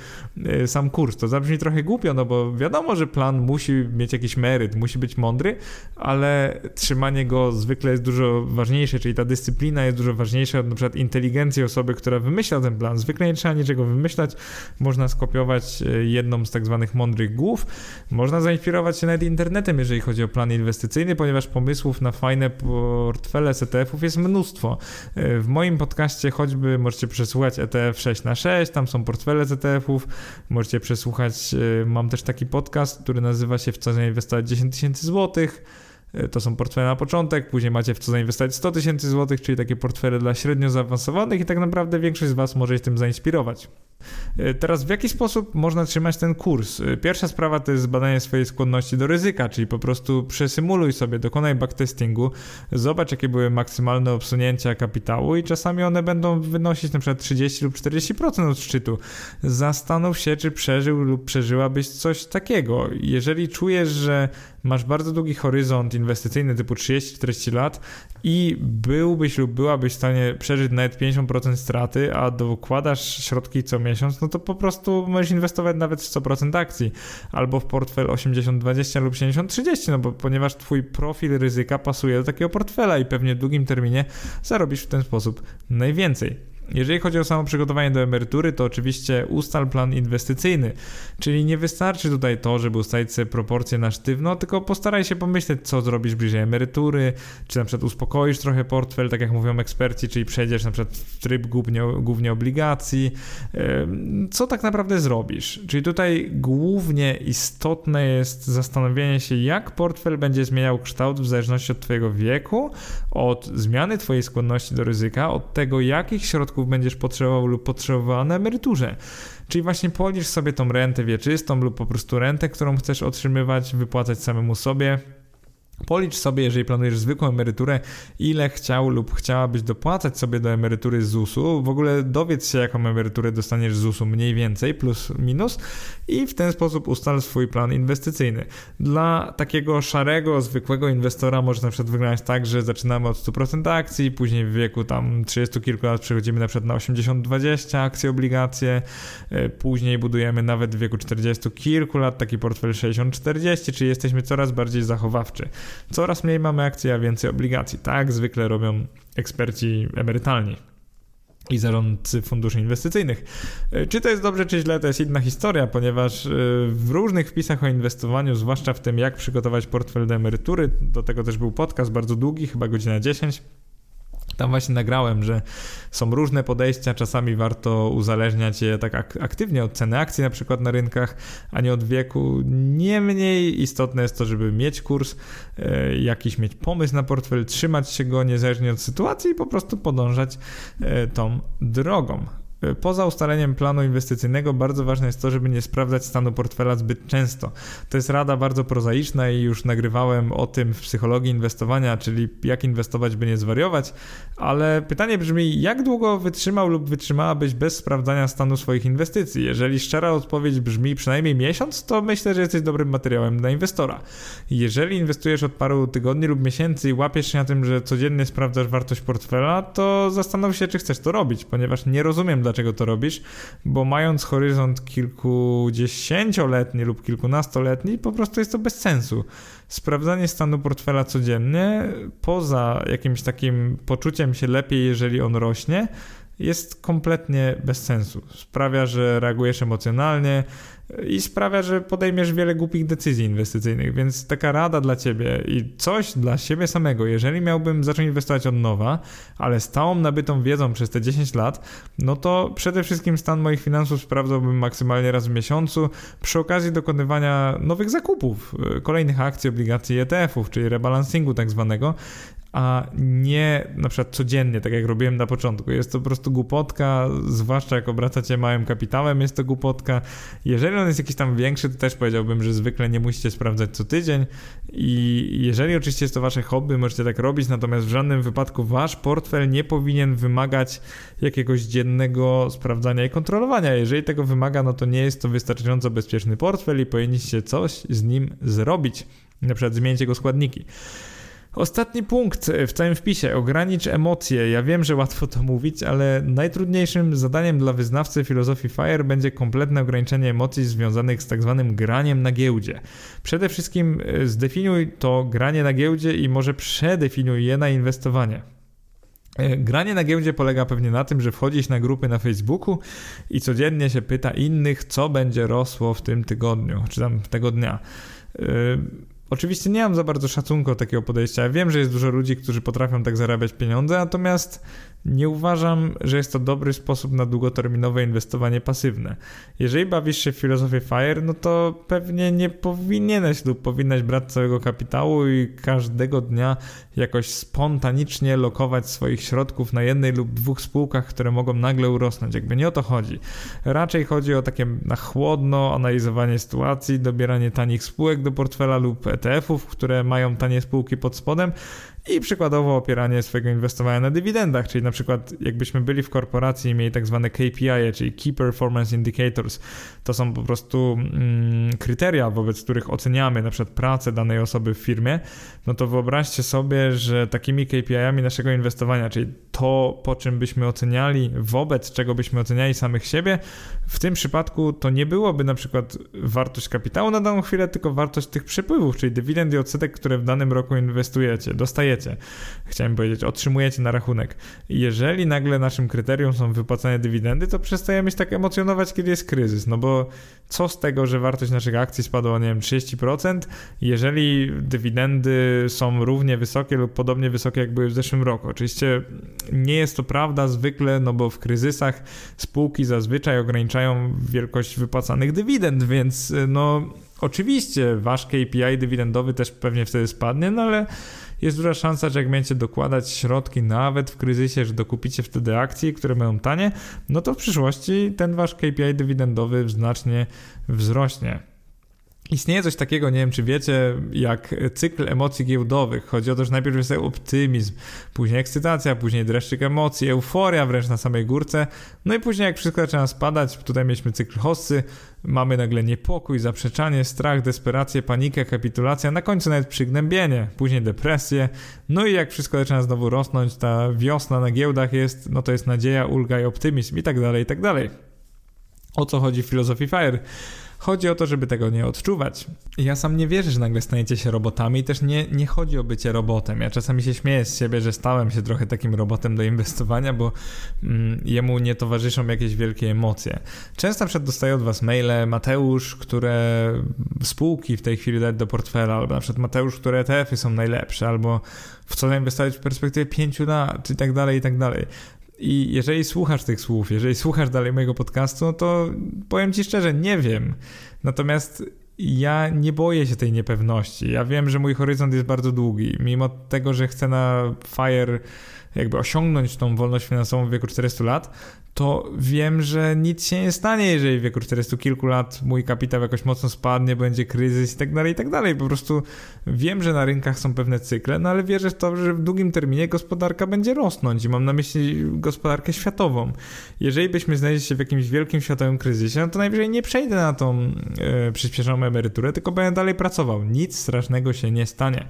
y, sam kurs. To zabrzmi trochę głupio, no bo wiadomo, że plan musi mieć jakiś meryt, musi być mądry, ale trzymanie go zwykle jest dużo ważniejsze, czyli ta dyscyplina jest dużo ważniejsza od na przykład inteligencji osoby, która wymyśla ten plan. Zwykle nie trzeba niczego wymyślać, można skopiować y, jedną z tak zwanych mądrych głów. Można zainspirować się nawet internetem, jeżeli chodzi o plan inwestycyjny, ponieważ pomysłów na fajne portfele ETF-ów jest mnóstwo. W moim podcaście choćby możecie przesłuchać ETF 6 na 6 tam są portfele ETF-ów, możecie przesłuchać, e, mam też taki podcast, który nazywa się W co zainwestować 10 tysięcy złotych, e, to są portfele na początek, później macie w co zainwestować 100 tysięcy złotych, czyli takie portfele dla średnio zaawansowanych i tak naprawdę większość z Was może się tym zainspirować. E, teraz w jaki sposób można trzymać ten kurs? E, pierwsza sprawa to jest zbadanie swojej skłonności do ryzyka, czyli po prostu przesymuluj sobie, dokonaj backtestingu, zobacz jakie były maksymalne obsunięcia kapitału i czasami one będą wynosić przykład 30 lub 40% od szczytu. Zastanów się, czy przeżył lub przeżyłabyś coś takiego. Jeżeli czujesz, że masz bardzo długi horyzont inwestycyjny typu 30-40 lat i byłbyś lub byłabyś w stanie przeżyć nawet 50% straty, a dokładasz środki co miesiąc, no to po prostu możesz inwestować nawet w 100% akcji albo w portfel 80-20 lub 70-30, no bo ponieważ twój profil ryzyka pasuje do takiego portfela i pewnie w długim terminie zarobisz w ten sposób najwięcej. Jeżeli chodzi o samo przygotowanie do emerytury, to oczywiście ustal plan inwestycyjny, czyli nie wystarczy tutaj to, żeby ustalić sobie proporcje na sztywno, tylko postaraj się pomyśleć, co zrobisz bliżej emerytury, czy na przykład uspokoisz trochę portfel, tak jak mówią eksperci, czyli przejdziesz na przykład w tryb głównie, głównie obligacji, co tak naprawdę zrobisz. Czyli tutaj głównie istotne jest zastanowienie się, jak portfel będzie zmieniał kształt w zależności od Twojego wieku, od zmiany Twojej skłonności do ryzyka, od tego, jakich środków będziesz potrzebował lub potrzebowała na emeryturze. Czyli właśnie policz sobie tą rentę wieczystą lub po prostu rentę, którą chcesz otrzymywać, wypłacać samemu sobie Policz sobie, jeżeli planujesz zwykłą emeryturę, ile chciał lub chciałabyś dopłacać sobie do emerytury ZUS-u. W ogóle dowiedz się, jaką emeryturę dostaniesz z ZUS-u mniej więcej, plus minus, i w ten sposób ustal swój plan inwestycyjny. Dla takiego szarego, zwykłego inwestora może na przykład wyglądać tak, że zaczynamy od 100% akcji, później w wieku tam 30 kilku lat przechodzimy na przykład na 80-20 akcje, obligacje, e, później budujemy nawet w wieku 40 kilku lat taki portfel 60-40, czyli jesteśmy coraz bardziej zachowawczy. Coraz mniej mamy akcji, a więcej obligacji. Tak zwykle robią eksperci emerytalni i zarządcy funduszy inwestycyjnych. E, czy to jest dobrze, czy źle, to jest inna historia, ponieważ e, w różnych wpisach o inwestowaniu, zwłaszcza w tym, jak przygotować portfel do emerytury, do tego też był podcast bardzo długi, chyba godzina 10 tam właśnie nagrałem, że są różne podejścia, czasami warto uzależniać je tak ak aktywnie od ceny akcji na przykład na rynkach, a nie od wieku. Niemniej istotne jest to, żeby mieć kurs, e, jakiś mieć pomysł na portfel, trzymać się go niezależnie od sytuacji i po prostu podążać e, tą drogą. Poza ustaleniem planu inwestycyjnego bardzo ważne jest to, żeby nie sprawdzać stanu portfela zbyt często. To jest rada bardzo prozaiczna i już nagrywałem o tym w psychologii inwestowania, czyli jak inwestować, by nie zwariować, ale pytanie brzmi, jak długo wytrzymał lub wytrzymałabyś bez sprawdzania stanu swoich inwestycji? Jeżeli szczera odpowiedź brzmi przynajmniej miesiąc, to myślę, że jesteś dobrym materiałem dla inwestora. Jeżeli inwestujesz od paru tygodni lub miesięcy i łapiesz się na tym, że codziennie sprawdzasz wartość portfela, to zastanów się, czy chcesz to robić, ponieważ nie rozumiem, dlaczego dlaczego to robisz, bo mając horyzont kilkudziesięcioletni lub kilkunastoletni, po prostu jest to bez sensu. Sprawdzanie stanu portfela codziennie, poza jakimś takim poczuciem się lepiej, jeżeli on rośnie, jest kompletnie bez sensu. Sprawia, że reagujesz emocjonalnie, i sprawia, że podejmiesz wiele głupich decyzji inwestycyjnych, więc taka rada dla ciebie i coś dla siebie samego, jeżeli miałbym zacząć inwestować od nowa, ale stałą nabytą wiedzą przez te 10 lat, no to przede wszystkim stan moich finansów sprawdzałbym maksymalnie raz w miesiącu przy okazji dokonywania nowych zakupów, y, kolejnych akcji, obligacji ETF-ów, czyli rebalansingu tak zwanego, a nie na przykład codziennie, tak jak robiłem na początku. Jest to po prostu głupotka, zwłaszcza jak obracacie małym kapitałem, jest to głupotka. Jeżeli on jest jakiś tam większy, to też powiedziałbym, że zwykle nie musicie sprawdzać co tydzień i jeżeli oczywiście jest to wasze hobby, możecie tak robić, natomiast w żadnym wypadku wasz portfel nie powinien wymagać jakiegoś dziennego sprawdzania i kontrolowania. Jeżeli tego wymaga, no to nie jest to wystarczająco bezpieczny portfel i powinniście coś z nim zrobić. Na przykład zmienić jego składniki. Ostatni punkt w całym wpisie. Ogranicz emocje. Ja wiem, że łatwo to mówić, ale najtrudniejszym zadaniem dla wyznawcy filozofii FIRE będzie kompletne ograniczenie emocji związanych z tak zwanym graniem na giełdzie. Przede wszystkim e, zdefiniuj to granie na giełdzie i może przedefiniuj je na inwestowanie. E, granie na giełdzie polega pewnie na tym, że wchodzisz na grupy na Facebooku i codziennie się pyta innych, co będzie rosło w tym tygodniu, czy tam tego dnia. Oczywiście nie mam za bardzo szacunku takiego podejścia. Wiem, że jest dużo ludzi, którzy potrafią tak zarabiać pieniądze, natomiast nie uważam, że jest to dobry sposób na długoterminowe inwestowanie pasywne. Jeżeli bawisz się w filozofię FIRE, no to pewnie nie powinieneś lub powinnaś brać całego kapitału i każdego dnia jakoś spontanicznie lokować swoich środków na jednej lub dwóch spółkach, które mogą nagle urosnąć. Jakby nie o to chodzi. Raczej chodzi o takie na chłodno analizowanie sytuacji, dobieranie tanich spółek do portfela lub ETF-ów, które mają tanie spółki pod spodem, i przykładowo opieranie swojego inwestowania na dywidendach, czyli na przykład jakbyśmy byli w korporacji i mieli tak zwane KPI, czyli Key Performance Indicators, to są po prostu mm, kryteria, wobec których oceniamy na przykład pracę danej osoby w firmie, no to wyobraźcie sobie, że takimi KPI-ami naszego inwestowania, czyli to, po czym byśmy oceniali, wobec czego byśmy oceniali samych siebie, w tym przypadku to nie byłoby na przykład wartość kapitału na daną chwilę, tylko wartość tych przepływów, czyli dywidend i odsetek, które w danym roku inwestujecie, dostajecie. Chciałem powiedzieć, otrzymujecie na rachunek. Jeżeli nagle naszym kryterium są wypłacane dywidendy, to przestajemy się tak emocjonować, kiedy jest kryzys, no bo co z tego, że wartość naszych akcji spadła, nie wiem, 30%, jeżeli dywidendy są równie wysokie lub podobnie wysokie, jak były w zeszłym roku. Oczywiście nie jest to prawda zwykle, no bo w kryzysach spółki zazwyczaj ograniczają wielkość wypłacanych dywidend, więc no oczywiście wasz KPI dywidendowy też pewnie wtedy spadnie, no ale jest duża szansa, że jak będziecie dokładać środki nawet w kryzysie, że dokupicie wtedy akcje, które będą tanie, no to w przyszłości ten wasz KPI dywidendowy znacznie wzrośnie. Istnieje coś takiego, nie wiem czy wiecie, jak cykl emocji giełdowych. Chodzi o to, że najpierw jest optymizm, później ekscytacja, później dreszczyk emocji, euforia wręcz na samej górce. No i później jak wszystko zaczyna spadać, tutaj mieliśmy cykl hossy, mamy nagle niepokój, zaprzeczanie, strach, desperację, panikę, kapitulacja, na końcu nawet przygnębienie, później depresję. No i jak wszystko zaczyna znowu rosnąć, ta wiosna na giełdach jest, no to jest nadzieja, ulga i optymizm i tak dalej, i tak dalej. O co chodzi w filozofii FIRE? Chodzi o to, żeby tego nie odczuwać. Ja sam nie wierzę, że nagle staniecie się robotami i też nie, nie chodzi o bycie robotem. Ja czasami się śmieję z siebie, że stałem się trochę takim robotem do inwestowania, bo mm, jemu nie towarzyszą jakieś wielkie emocje. Często przykład dostaję od was maile, Mateusz, które spółki w tej chwili dać do portfela, albo na przykład Mateusz, które ETF-y są najlepsze, albo w co zainwestować w perspektywie 5 lat, i tak dalej, i tak dalej. I jeżeli słuchasz tych słów, jeżeli słuchasz dalej mojego podcastu, no to powiem ci szczerze, nie wiem. Natomiast ja nie boję się tej niepewności. Ja wiem, że mój horyzont jest bardzo długi. Mimo tego, że chcę na FIRE jakby osiągnąć tą wolność finansową w wieku 400 lat, to wiem, że nic się nie stanie, jeżeli w wieku 40 kilku lat mój kapitał jakoś mocno spadnie, będzie kryzys i tak dalej, i tak dalej. Po prostu wiem, że na rynkach są pewne cykle, no ale wierzę w to, że w długim terminie gospodarka będzie rosnąć i mam na myśli gospodarkę światową. Jeżeli byśmy znaleźli się w jakimś wielkim światowym kryzysie, no to najwyżej nie przejdę na tą e, przyspieszoną emeryturę, tylko będę dalej pracował. Nic strasznego się nie stanie,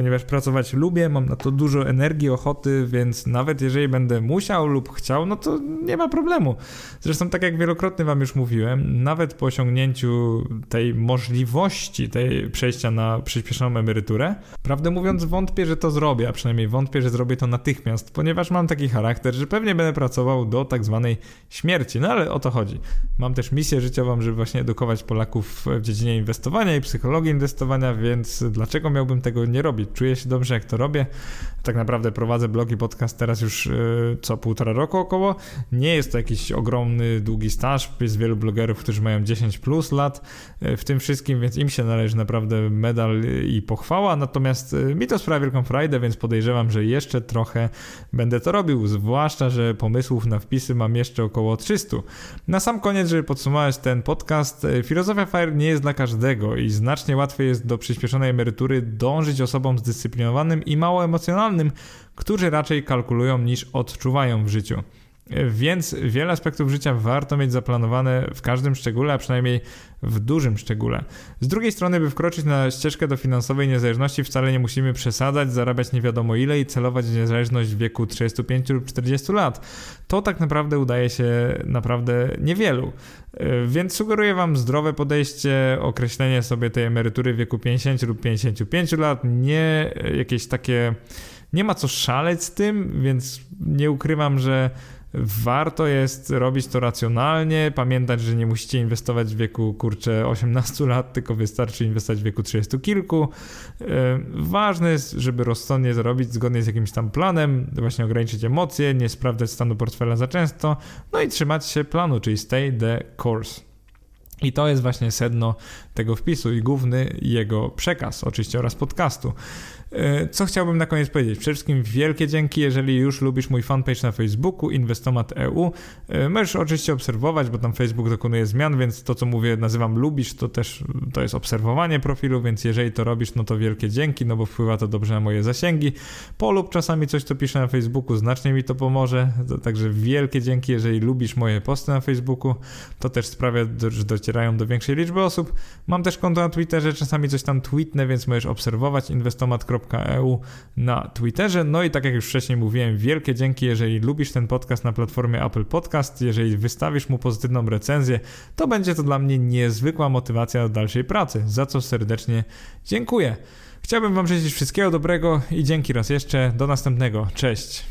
ponieważ pracować lubię, mam na to dużo energii, ochoty, więc nawet jeżeli będę musiał lub chciał, no to nie ma problemu. Zresztą, tak jak wielokrotnie Wam już mówiłem, nawet po osiągnięciu tej możliwości tej przejścia na przyspieszoną emeryturę, prawdę mówiąc, wątpię, że to zrobię, a przynajmniej wątpię, że zrobię to natychmiast, ponieważ mam taki charakter, że pewnie będę pracował do tak zwanej śmierci. No ale o to chodzi. Mam też misję życiową, żeby właśnie edukować Polaków w dziedzinie inwestowania i psychologii inwestowania, więc dlaczego miałbym tego nie robić? Czuję się dobrze, jak to robię. Tak naprawdę prowadzę blog i podcast teraz już yy, co półtora roku około. Nie jest to jakiś ogromny, długi staż. Jest wielu blogerów, którzy mają 10 plus lat e, w tym wszystkim, więc im się należy naprawdę medal i pochwała. Natomiast e, mi to sprawia wielką frajdę, więc podejrzewam, że jeszcze trochę będę to robił. Zwłaszcza, że pomysłów na wpisy mam jeszcze około 300. Na sam koniec, żeby podsumować ten podcast, filozofia FIRE nie jest dla każdego i znacznie łatwiej jest do przyspieszonej emerytury dążyć osobom zdyscyplinowanym i mało emocjonalnym, którzy raczej kalkulują niż odczuwają w życiu. Więc wiele aspektów życia warto mieć zaplanowane w każdym szczególe, a przynajmniej w dużym szczególe. Z drugiej strony, by wkroczyć na ścieżkę do finansowej niezależności, wcale nie musimy przesadzać, zarabiać nie wiadomo ile i celować w niezależność w wieku 35 lub 40 lat. To tak naprawdę udaje się naprawdę niewielu. E, więc sugeruję Wam zdrowe podejście, określenie sobie tej emerytury w wieku 50 lub 55 lat, nie jakieś takie. Nie ma co szaleć z tym, więc nie ukrywam, że Warto jest robić to racjonalnie, pamiętać, że nie musicie inwestować w wieku kurczę 18 lat, tylko wystarczy inwestować w wieku 30 kilku. E, ważne jest, żeby rozsądnie zrobić zgodnie z jakimś tam planem, właśnie ograniczyć emocje, nie sprawdzać stanu portfela za często, no i trzymać się planu, czyli stay the course. I to jest właśnie sedno tego wpisu i główny jego przekaz, oczywiście oraz podcastu. E, co chciałbym na koniec powiedzieć? Przede wszystkim wielkie dzięki, jeżeli już lubisz mój fanpage na Facebooku, Inwestomat EU. E, możesz oczywiście obserwować, bo tam Facebook dokonuje zmian, więc to, co mówię, nazywam lubisz, to też to jest obserwowanie profilu, więc jeżeli to robisz, no to wielkie dzięki, no bo wpływa to dobrze na moje zasięgi. Polub czasami coś, co piszę na Facebooku, znacznie mi to pomoże, także wielkie dzięki, jeżeli lubisz moje posty na Facebooku, to też sprawia, że docierają do większej liczby osób. Mam też konto na Twitterze, czasami coś tam tweetnę, więc możesz obserwować inwestomat.com EU na Twitterze. No i tak jak już wcześniej mówiłem, wielkie dzięki, jeżeli lubisz ten podcast na platformie Apple Podcast, jeżeli wystawisz mu pozytywną recenzję, to będzie to dla mnie niezwykła motywacja do dalszej pracy, za co serdecznie dziękuję. Chciałbym Wam życzyć wszystkiego dobrego i dzięki raz jeszcze. Do następnego. Cześć.